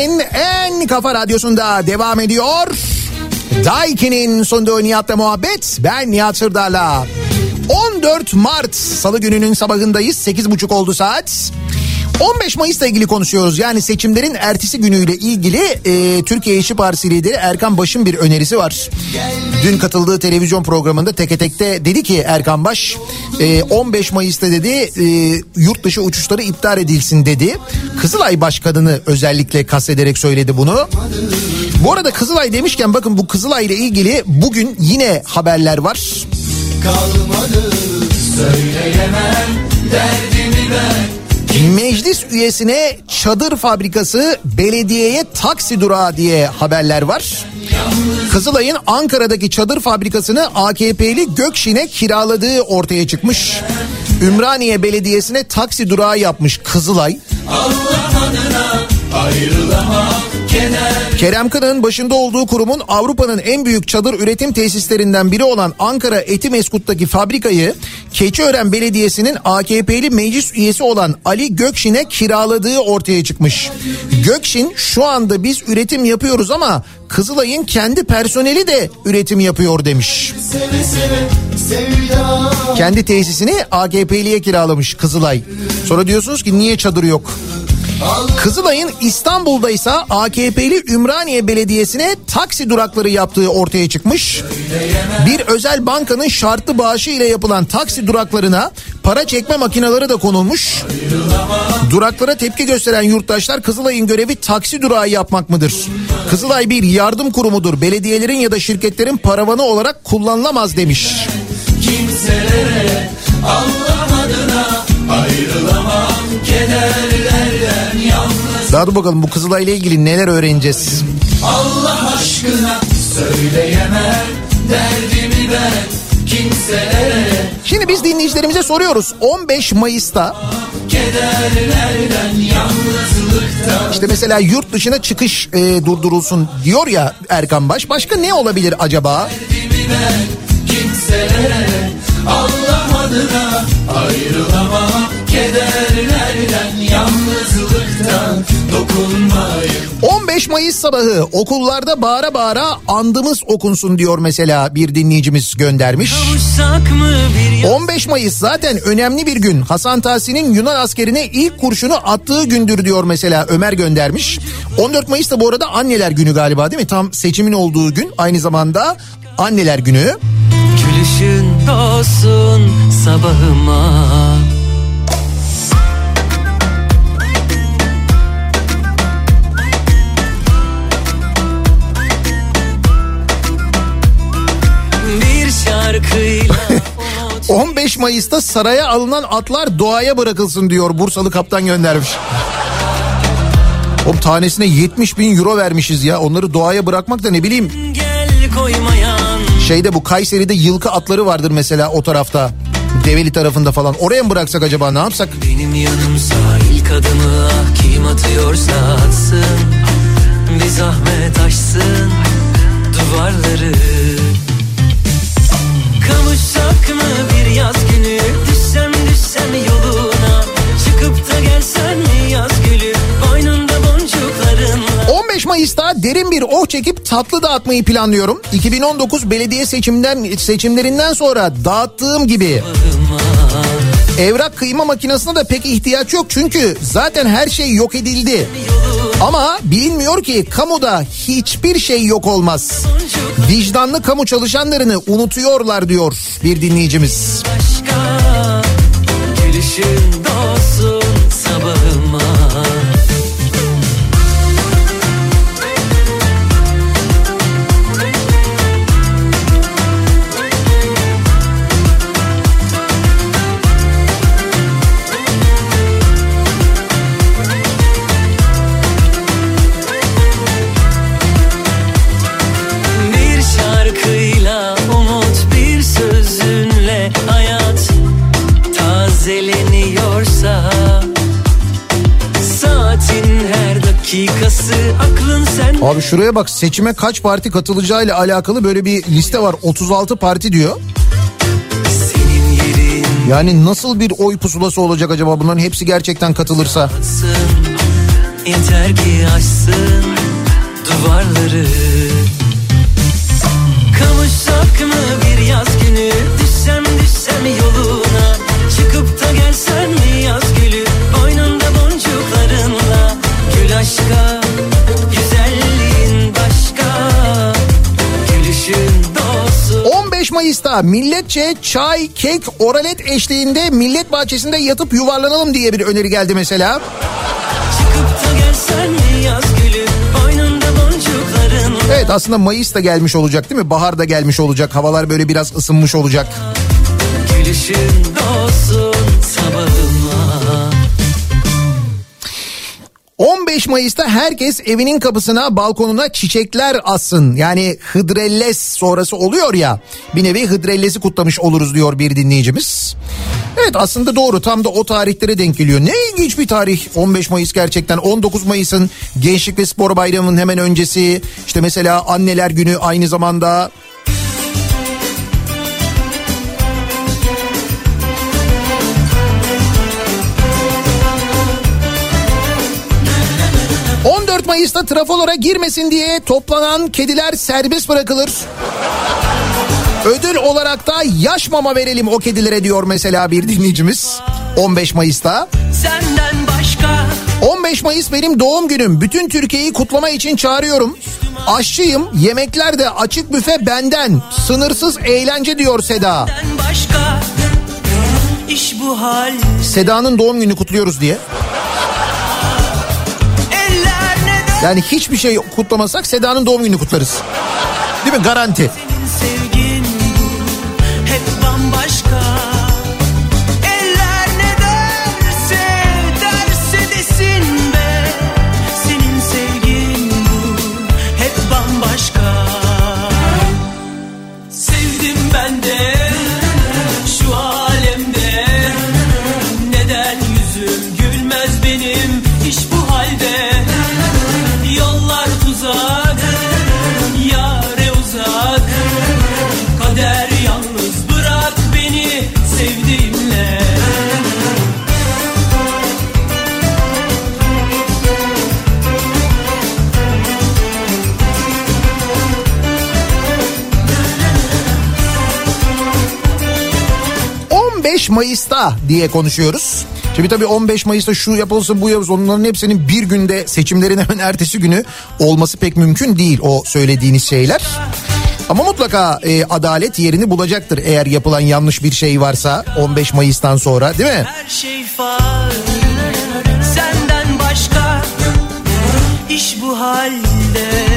Türkiye'nin en kafa radyosunda devam ediyor. Daiki'nin sunduğu Nihat'la muhabbet. Ben Nihat Sırdar'la. 14 Mart Salı gününün sabahındayız. 8.30 oldu saat. 15 Mayıs'la ilgili konuşuyoruz. Yani seçimlerin ertesi günüyle ilgili e, Türkiye İşçi Partisi lideri Erkan Baş'ın bir önerisi var. Dün katıldığı televizyon programında teke tekte dedi ki Erkan Baş e, 15 Mayıs'ta dedi e, yurt dışı uçuşları iptal edilsin dedi. Kızılay Başkanı'nı özellikle kastederek söyledi bunu. Bu arada Kızılay demişken bakın bu Kızılay ile ilgili bugün yine haberler var. Kalmadı söyleyemem derdimi ben Meclis üyesine çadır fabrikası belediyeye taksi durağı diye haberler var. Kızılay'ın Ankara'daki çadır fabrikasını AKP'li Gökşin'e kiraladığı ortaya çıkmış. Ümraniye Belediyesi'ne taksi durağı yapmış Kızılay. Allah adına Kerem Kınık'ın başında olduğu kurumun Avrupa'nın en büyük çadır üretim tesislerinden biri olan Ankara Etimeskut'taki fabrikayı Keçiören Belediyesi'nin AKP'li meclis üyesi olan Ali Gökşin'e kiraladığı ortaya çıkmış. Gökşin şu anda biz üretim yapıyoruz ama Kızılay'ın kendi personeli de üretim yapıyor demiş. Seve seve sevda Kendi tesisini AKP'liye kiralamış Kızılay. Sonra diyorsunuz ki niye çadır yok? Kızılay'ın İstanbul'da ise AKP'li Ümraniye Belediyesi'ne taksi durakları yaptığı ortaya çıkmış. Bir özel bankanın şartlı bağışı ile yapılan taksi duraklarına para çekme makineleri de konulmuş. Duraklara tepki gösteren yurttaşlar Kızılay'ın görevi taksi durağı yapmak mıdır? Kızılay bir yardım kurumudur. Belediyelerin ya da şirketlerin paravanı olarak kullanılamaz demiş. kimselere Allah adına ayrılamam yalnız Daha dur bakalım bu Kızılay ile ilgili neler öğreneceğiz? Allah aşkına söyleyemem derdimi ben kimselere Şimdi biz dinleyicilerimize soruyoruz. 15 Mayıs'ta işte mesela yurt dışına çıkış e, durdurulsun diyor ya Erkan Baş. Başka ne olabilir acaba? kimselere Allah adına ayrılamam yalnızlıktan dokunmayın 15 Mayıs sabahı okullarda bağıra bağıra andımız okunsun diyor mesela bir dinleyicimiz göndermiş. 15 Mayıs zaten önemli bir gün. Hasan Tahsin'in Yunan askerine ilk kurşunu attığı gündür diyor mesela Ömer göndermiş. 14 Mayıs da bu arada anneler günü galiba değil mi? Tam seçimin olduğu gün aynı zamanda anneler günü. Gülüşün olsun sabahıma 15 Mayıs'ta saraya alınan atlar doğaya bırakılsın diyor Bursalı kaptan göndermiş. O tanesine 70 bin euro vermişiz ya onları doğaya bırakmak da ne bileyim. Şeyde bu Kayseri'de yılkı atları vardır mesela o tarafta. Develi tarafında falan. Oraya mı bıraksak acaba ne yapsak? Benim yanımsa ilk adımı ah kim atıyorsa atsın Bir zahmet aşsın duvarları Kavuşsak mı bir yaz günü? Düşsem düşsem yoluna. Çıkıp da gelsen mi yaz gülü? Boynunda boncuklarınla 15 Mayıs'ta derin bir oh çekip tatlı dağıtmayı planlıyorum. 2019 belediye seçimden seçimlerinden sonra dağıttığım gibi. Evrak kıyma makinesine de pek ihtiyaç yok çünkü zaten her şey yok edildi. Ama bilinmiyor ki kamuda hiçbir şey yok olmaz. Vicdanlı kamu çalışanlarını unutuyorlar diyor bir dinleyicimiz. başka şuraya bak seçime kaç parti katılacağıyla alakalı böyle bir liste var. 36 parti diyor. Yani nasıl bir oy pusulası olacak acaba bunların hepsi gerçekten katılırsa? Yeter ki aşsın duvarları Kavuşsak mı bir yaz günü Düşsem düşsem yoluna Mayıs'ta milletçe çay, kek, oralet eşliğinde millet bahçesinde yatıp yuvarlanalım diye bir öneri geldi mesela. Gülü Evet aslında Mayıs da gelmiş olacak değil mi? Bahar da gelmiş olacak. Havalar böyle biraz ısınmış olacak. Gülüşün olsun 15 Mayıs'ta herkes evinin kapısına balkonuna çiçekler assın. Yani hıdrellez sonrası oluyor ya bir nevi hıdrellezi kutlamış oluruz diyor bir dinleyicimiz. Evet aslında doğru tam da o tarihlere denk geliyor. Ne ilginç bir tarih 15 Mayıs gerçekten 19 Mayıs'ın Gençlik ve Spor Bayramı'nın hemen öncesi. İşte mesela anneler günü aynı zamanda Mayıs'ta trafolara girmesin diye toplanan kediler serbest bırakılır. Ödül olarak da yaş mama verelim o kedilere diyor mesela bir dinleyicimiz. 15 Mayıs'ta. Senden başka 15 Mayıs benim doğum günüm. Bütün Türkiye'yi kutlama için çağırıyorum. Aşçıyım. Yemekler de açık büfe benden. Sınırsız eğlence diyor Seda. başka Seda'nın doğum gününü kutluyoruz diye. Yani hiçbir şey kutlamasak Seda'nın doğum gününü kutlarız. Değil mi? Garanti. Diye konuşuyoruz. Şimdi tabii 15 Mayıs'ta şu yapılsın bu yapılsın onların hepsinin bir günde seçimlerin hemen ertesi günü olması pek mümkün değil o söylediğiniz şeyler. Ama mutlaka e, adalet yerini bulacaktır eğer yapılan yanlış bir şey varsa 15 Mayıs'tan sonra değil mi? Her şey far senden başka İş bu halde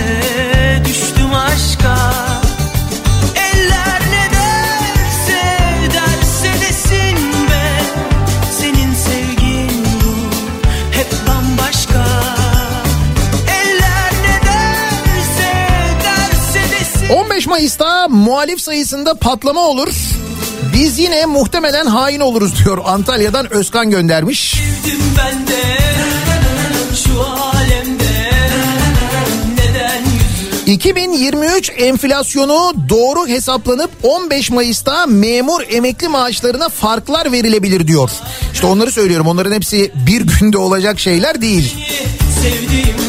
25 Mayıs'ta muhalif sayısında patlama olur. Biz yine muhtemelen hain oluruz diyor Antalya'dan Özkan göndermiş. De, 2023 enflasyonu doğru hesaplanıp 15 Mayıs'ta memur emekli maaşlarına farklar verilebilir diyor. İşte onları söylüyorum. Onların hepsi bir günde olacak şeyler değil. Sevdiğim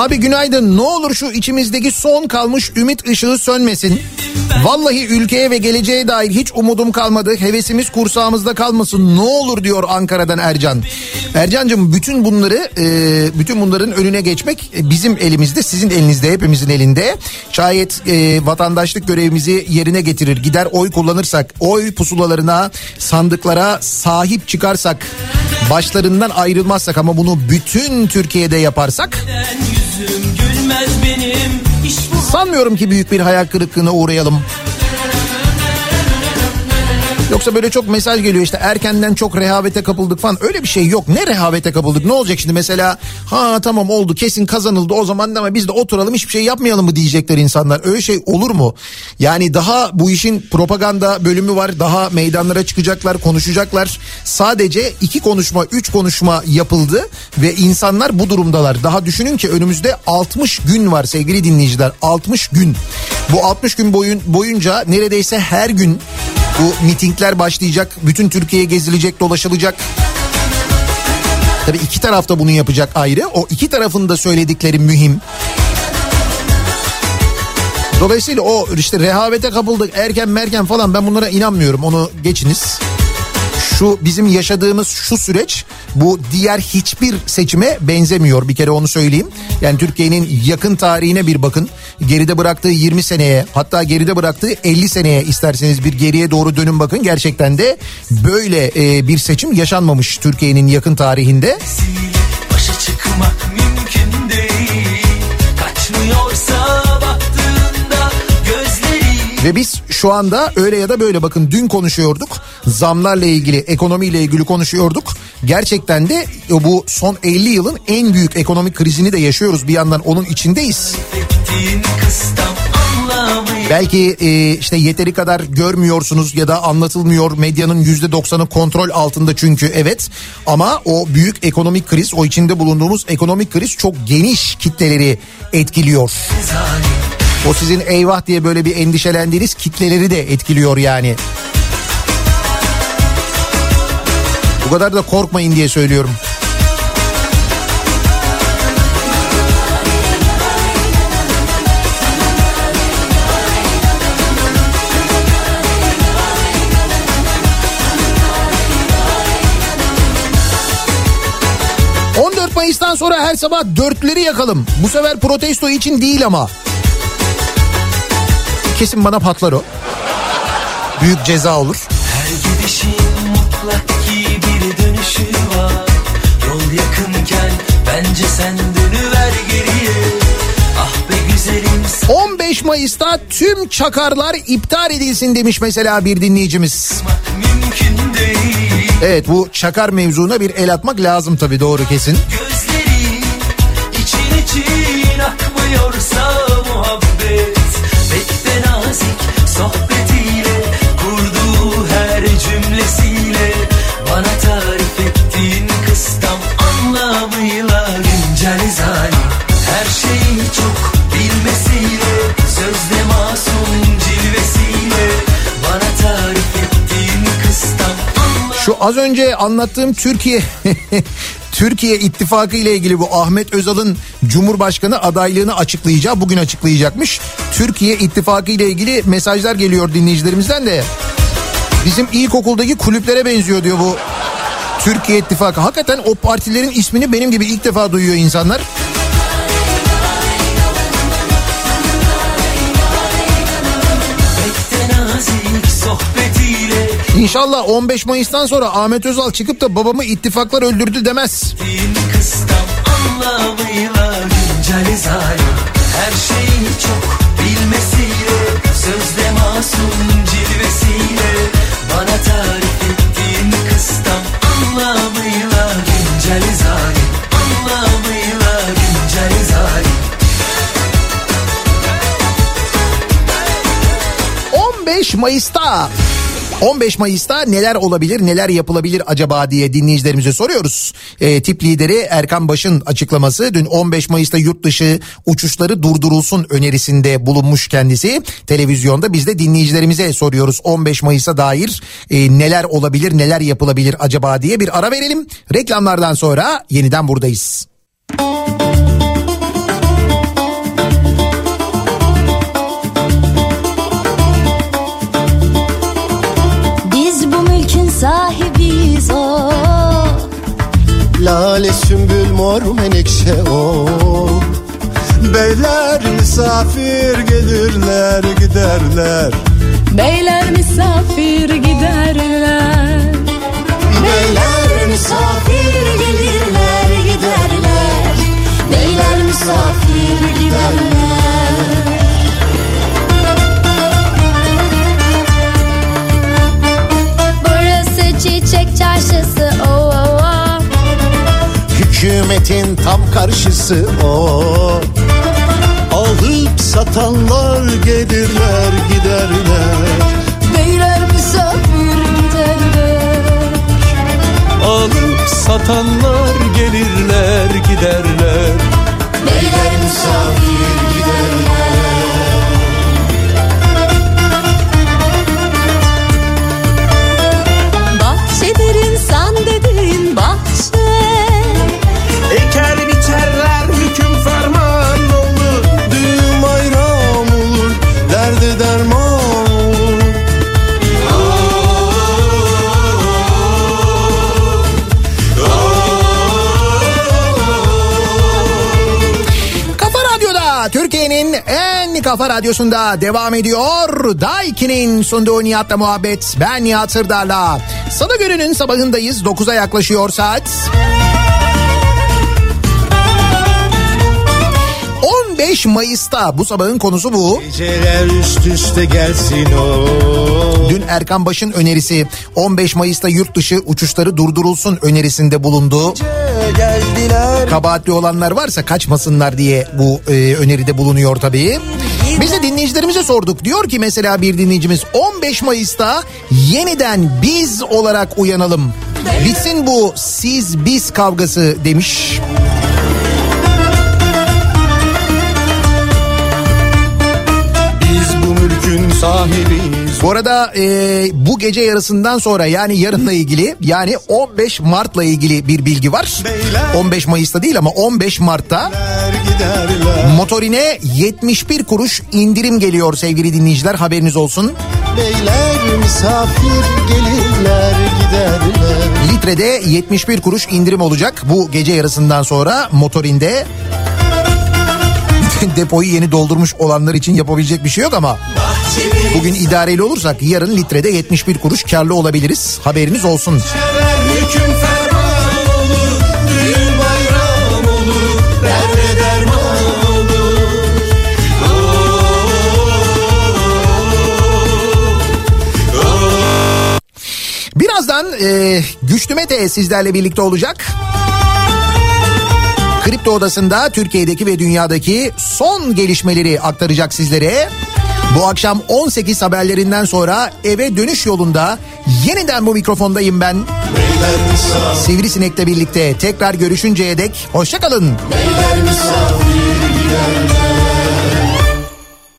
Abi günaydın ne olur şu içimizdeki son kalmış ümit ışığı sönmesin. Vallahi ülkeye ve geleceğe dair hiç umudum kalmadı. Hevesimiz kursağımızda kalmasın ne olur diyor Ankara'dan Ercan. Ercan'cığım bütün bunları e, bütün bunların önüne geçmek bizim elimizde sizin elinizde hepimizin elinde. Şayet e, vatandaşlık görevimizi yerine getirir gider oy kullanırsak oy pusulalarına sandıklara sahip çıkarsak başlarından ayrılmazsak ama bunu bütün Türkiye'de yaparsak yüzüm gülmez benim Sanmıyorum ki büyük bir hayal kırıklığına uğrayalım. Yoksa böyle çok mesaj geliyor işte erkenden çok rehavete kapıldık falan öyle bir şey yok. Ne rehavete kapıldık ne olacak şimdi mesela ha tamam oldu kesin kazanıldı o zaman ama biz de oturalım hiçbir şey yapmayalım mı diyecekler insanlar. Öyle şey olur mu? Yani daha bu işin propaganda bölümü var daha meydanlara çıkacaklar konuşacaklar. Sadece iki konuşma üç konuşma yapıldı ve insanlar bu durumdalar. Daha düşünün ki önümüzde 60 gün var sevgili dinleyiciler 60 gün. Bu 60 gün boyun, boyunca neredeyse her gün Bu mitingler başlayacak. Bütün Türkiye gezilecek, dolaşılacak. Tabii iki taraf da bunu yapacak ayrı. O iki tarafın da söyledikleri mühim. Dolayısıyla o işte rehavete kapıldık erken merken falan ben bunlara inanmıyorum onu geçiniz. Şu bizim yaşadığımız şu süreç bu diğer hiçbir seçime benzemiyor bir kere onu söyleyeyim. Yani Türkiye'nin yakın tarihine bir bakın. Geride bıraktığı 20 seneye hatta geride bıraktığı 50 seneye isterseniz bir geriye doğru dönün bakın. Gerçekten de böyle e, bir seçim yaşanmamış Türkiye'nin yakın tarihinde. Başa çıkmak mümkün Ve biz şu anda öyle ya da böyle bakın dün konuşuyorduk. Zamlarla ilgili, ekonomiyle ilgili konuşuyorduk. Gerçekten de bu son 50 yılın en büyük ekonomik krizini de yaşıyoruz. Bir yandan onun içindeyiz. Belki e, işte yeteri kadar görmüyorsunuz ya da anlatılmıyor. Medyanın yüzde doksanı kontrol altında çünkü evet. Ama o büyük ekonomik kriz, o içinde bulunduğumuz ekonomik kriz çok geniş kitleleri etkiliyor. O sizin eyvah diye böyle bir endişelendiğiniz kitleleri de etkiliyor yani. Bu kadar da korkmayın diye söylüyorum. ...14 Mayıs'tan sonra her sabah dörtleri yakalım. Bu sefer protesto için değil ama. Kesin bana patlar o. Büyük ceza olur. Her gidişin mutlak ki bir dönüşü var Yol yakınken bence sen dönüver geriye Ah be güzelim 15 Mayıs'ta tüm çakarlar iptal edilsin demiş mesela bir dinleyicimiz. Evet bu çakar mevzuna bir el atmak lazım tabii doğru kesin. Gözleri sohbetiyle kurduğu her cümlesiyle Bana tarif ettiğin kıstam anlamıyla güncel zalim Her şeyi çok bilmesiyle sözde masum cilvesiyle Bana tarif ettiğin kıstam Şu az önce anlattığım Türkiye Türkiye İttifakı ile ilgili bu Ahmet Özal'ın Cumhurbaşkanı adaylığını açıklayacağı bugün açıklayacakmış. Türkiye İttifakı ile ilgili mesajlar geliyor dinleyicilerimizden de. Bizim ilkokuldaki kulüplere benziyor diyor bu Türkiye İttifakı. Hakikaten o partilerin ismini benim gibi ilk defa duyuyor insanlar. İnşallah 15 Mayıs'tan sonra Ahmet Özal çıkıp da babamı ittifaklar öldürdü demez. Kıstam anlamıyla Her şeyi çok bilmesiyle Sözde masum cilvesiyle Bana tarif ettiğin kıstam anlamıyla güncel zalim Anlamıyla güncel zalim 15 Mayıs'ta 15 Mayıs'ta neler olabilir neler yapılabilir acaba diye dinleyicilerimize soruyoruz. E, tip lideri Erkan Baş'ın açıklaması dün 15 Mayıs'ta yurt dışı uçuşları durdurulsun önerisinde bulunmuş kendisi. Televizyonda biz de dinleyicilerimize soruyoruz 15 Mayıs'a dair e, neler olabilir neler yapılabilir acaba diye bir ara verelim. Reklamlardan sonra yeniden buradayız. Biz Lale sümbül mor menekşe o Beyler misafir gelirler giderler. Beyler misafir giderler. Beyler misafir gelirler giderler. Beyler misafir giderler. Burası çiçek çarşısı Hükümetin tam karşısı o. Alıp satanlar gelirler giderler. Beyler misafir giderler Alıp satanlar kafa radyosunda devam ediyor. Daiki'nin sunduğu Nihat'la muhabbet. Ben Nihat Sırdar'la. Salı gününün sabahındayız. 9'a yaklaşıyor saat. 15 Mayıs'ta bu sabahın konusu bu. Geceler üst üste gelsin o. Dün Erkan Baş'ın önerisi 15 Mayıs'ta yurt dışı uçuşları durdurulsun önerisinde bulundu. Geldiler. Kabahatli olanlar varsa kaçmasınlar diye bu e, öneride bulunuyor tabii. Biz de dinleyicilerimize sorduk. Diyor ki mesela bir dinleyicimiz 15 Mayıs'ta yeniden biz olarak uyanalım. Bitsin bu siz biz kavgası demiş. Biz bu mülkün sahibiyiz. Bu arada e, bu gece yarısından sonra yani yarınla ilgili yani 15 Mart'la ilgili bir bilgi var. 15 Mayıs'ta değil ama 15 Mart'ta Giderler. motorine 71 kuruş indirim geliyor sevgili dinleyiciler haberiniz olsun. Beyler misafir gelirler giderler. Litrede 71 kuruş indirim olacak bu gece yarısından sonra motorinde. Depoyu yeni doldurmuş olanlar için yapabilecek bir şey yok ama bugün idareli olursak yarın litrede 71 kuruş karlı olabiliriz. Haberiniz olsun. Birazdan e, Güçlü Mete sizlerle birlikte olacak. Kripto Odası'nda Türkiye'deki ve dünyadaki son gelişmeleri aktaracak sizlere. Bu akşam 18 haberlerinden sonra eve dönüş yolunda yeniden bu mikrofondayım ben. Sivrisinek'le birlikte tekrar görüşünceye dek hoşçakalın. beyler misafir giderler.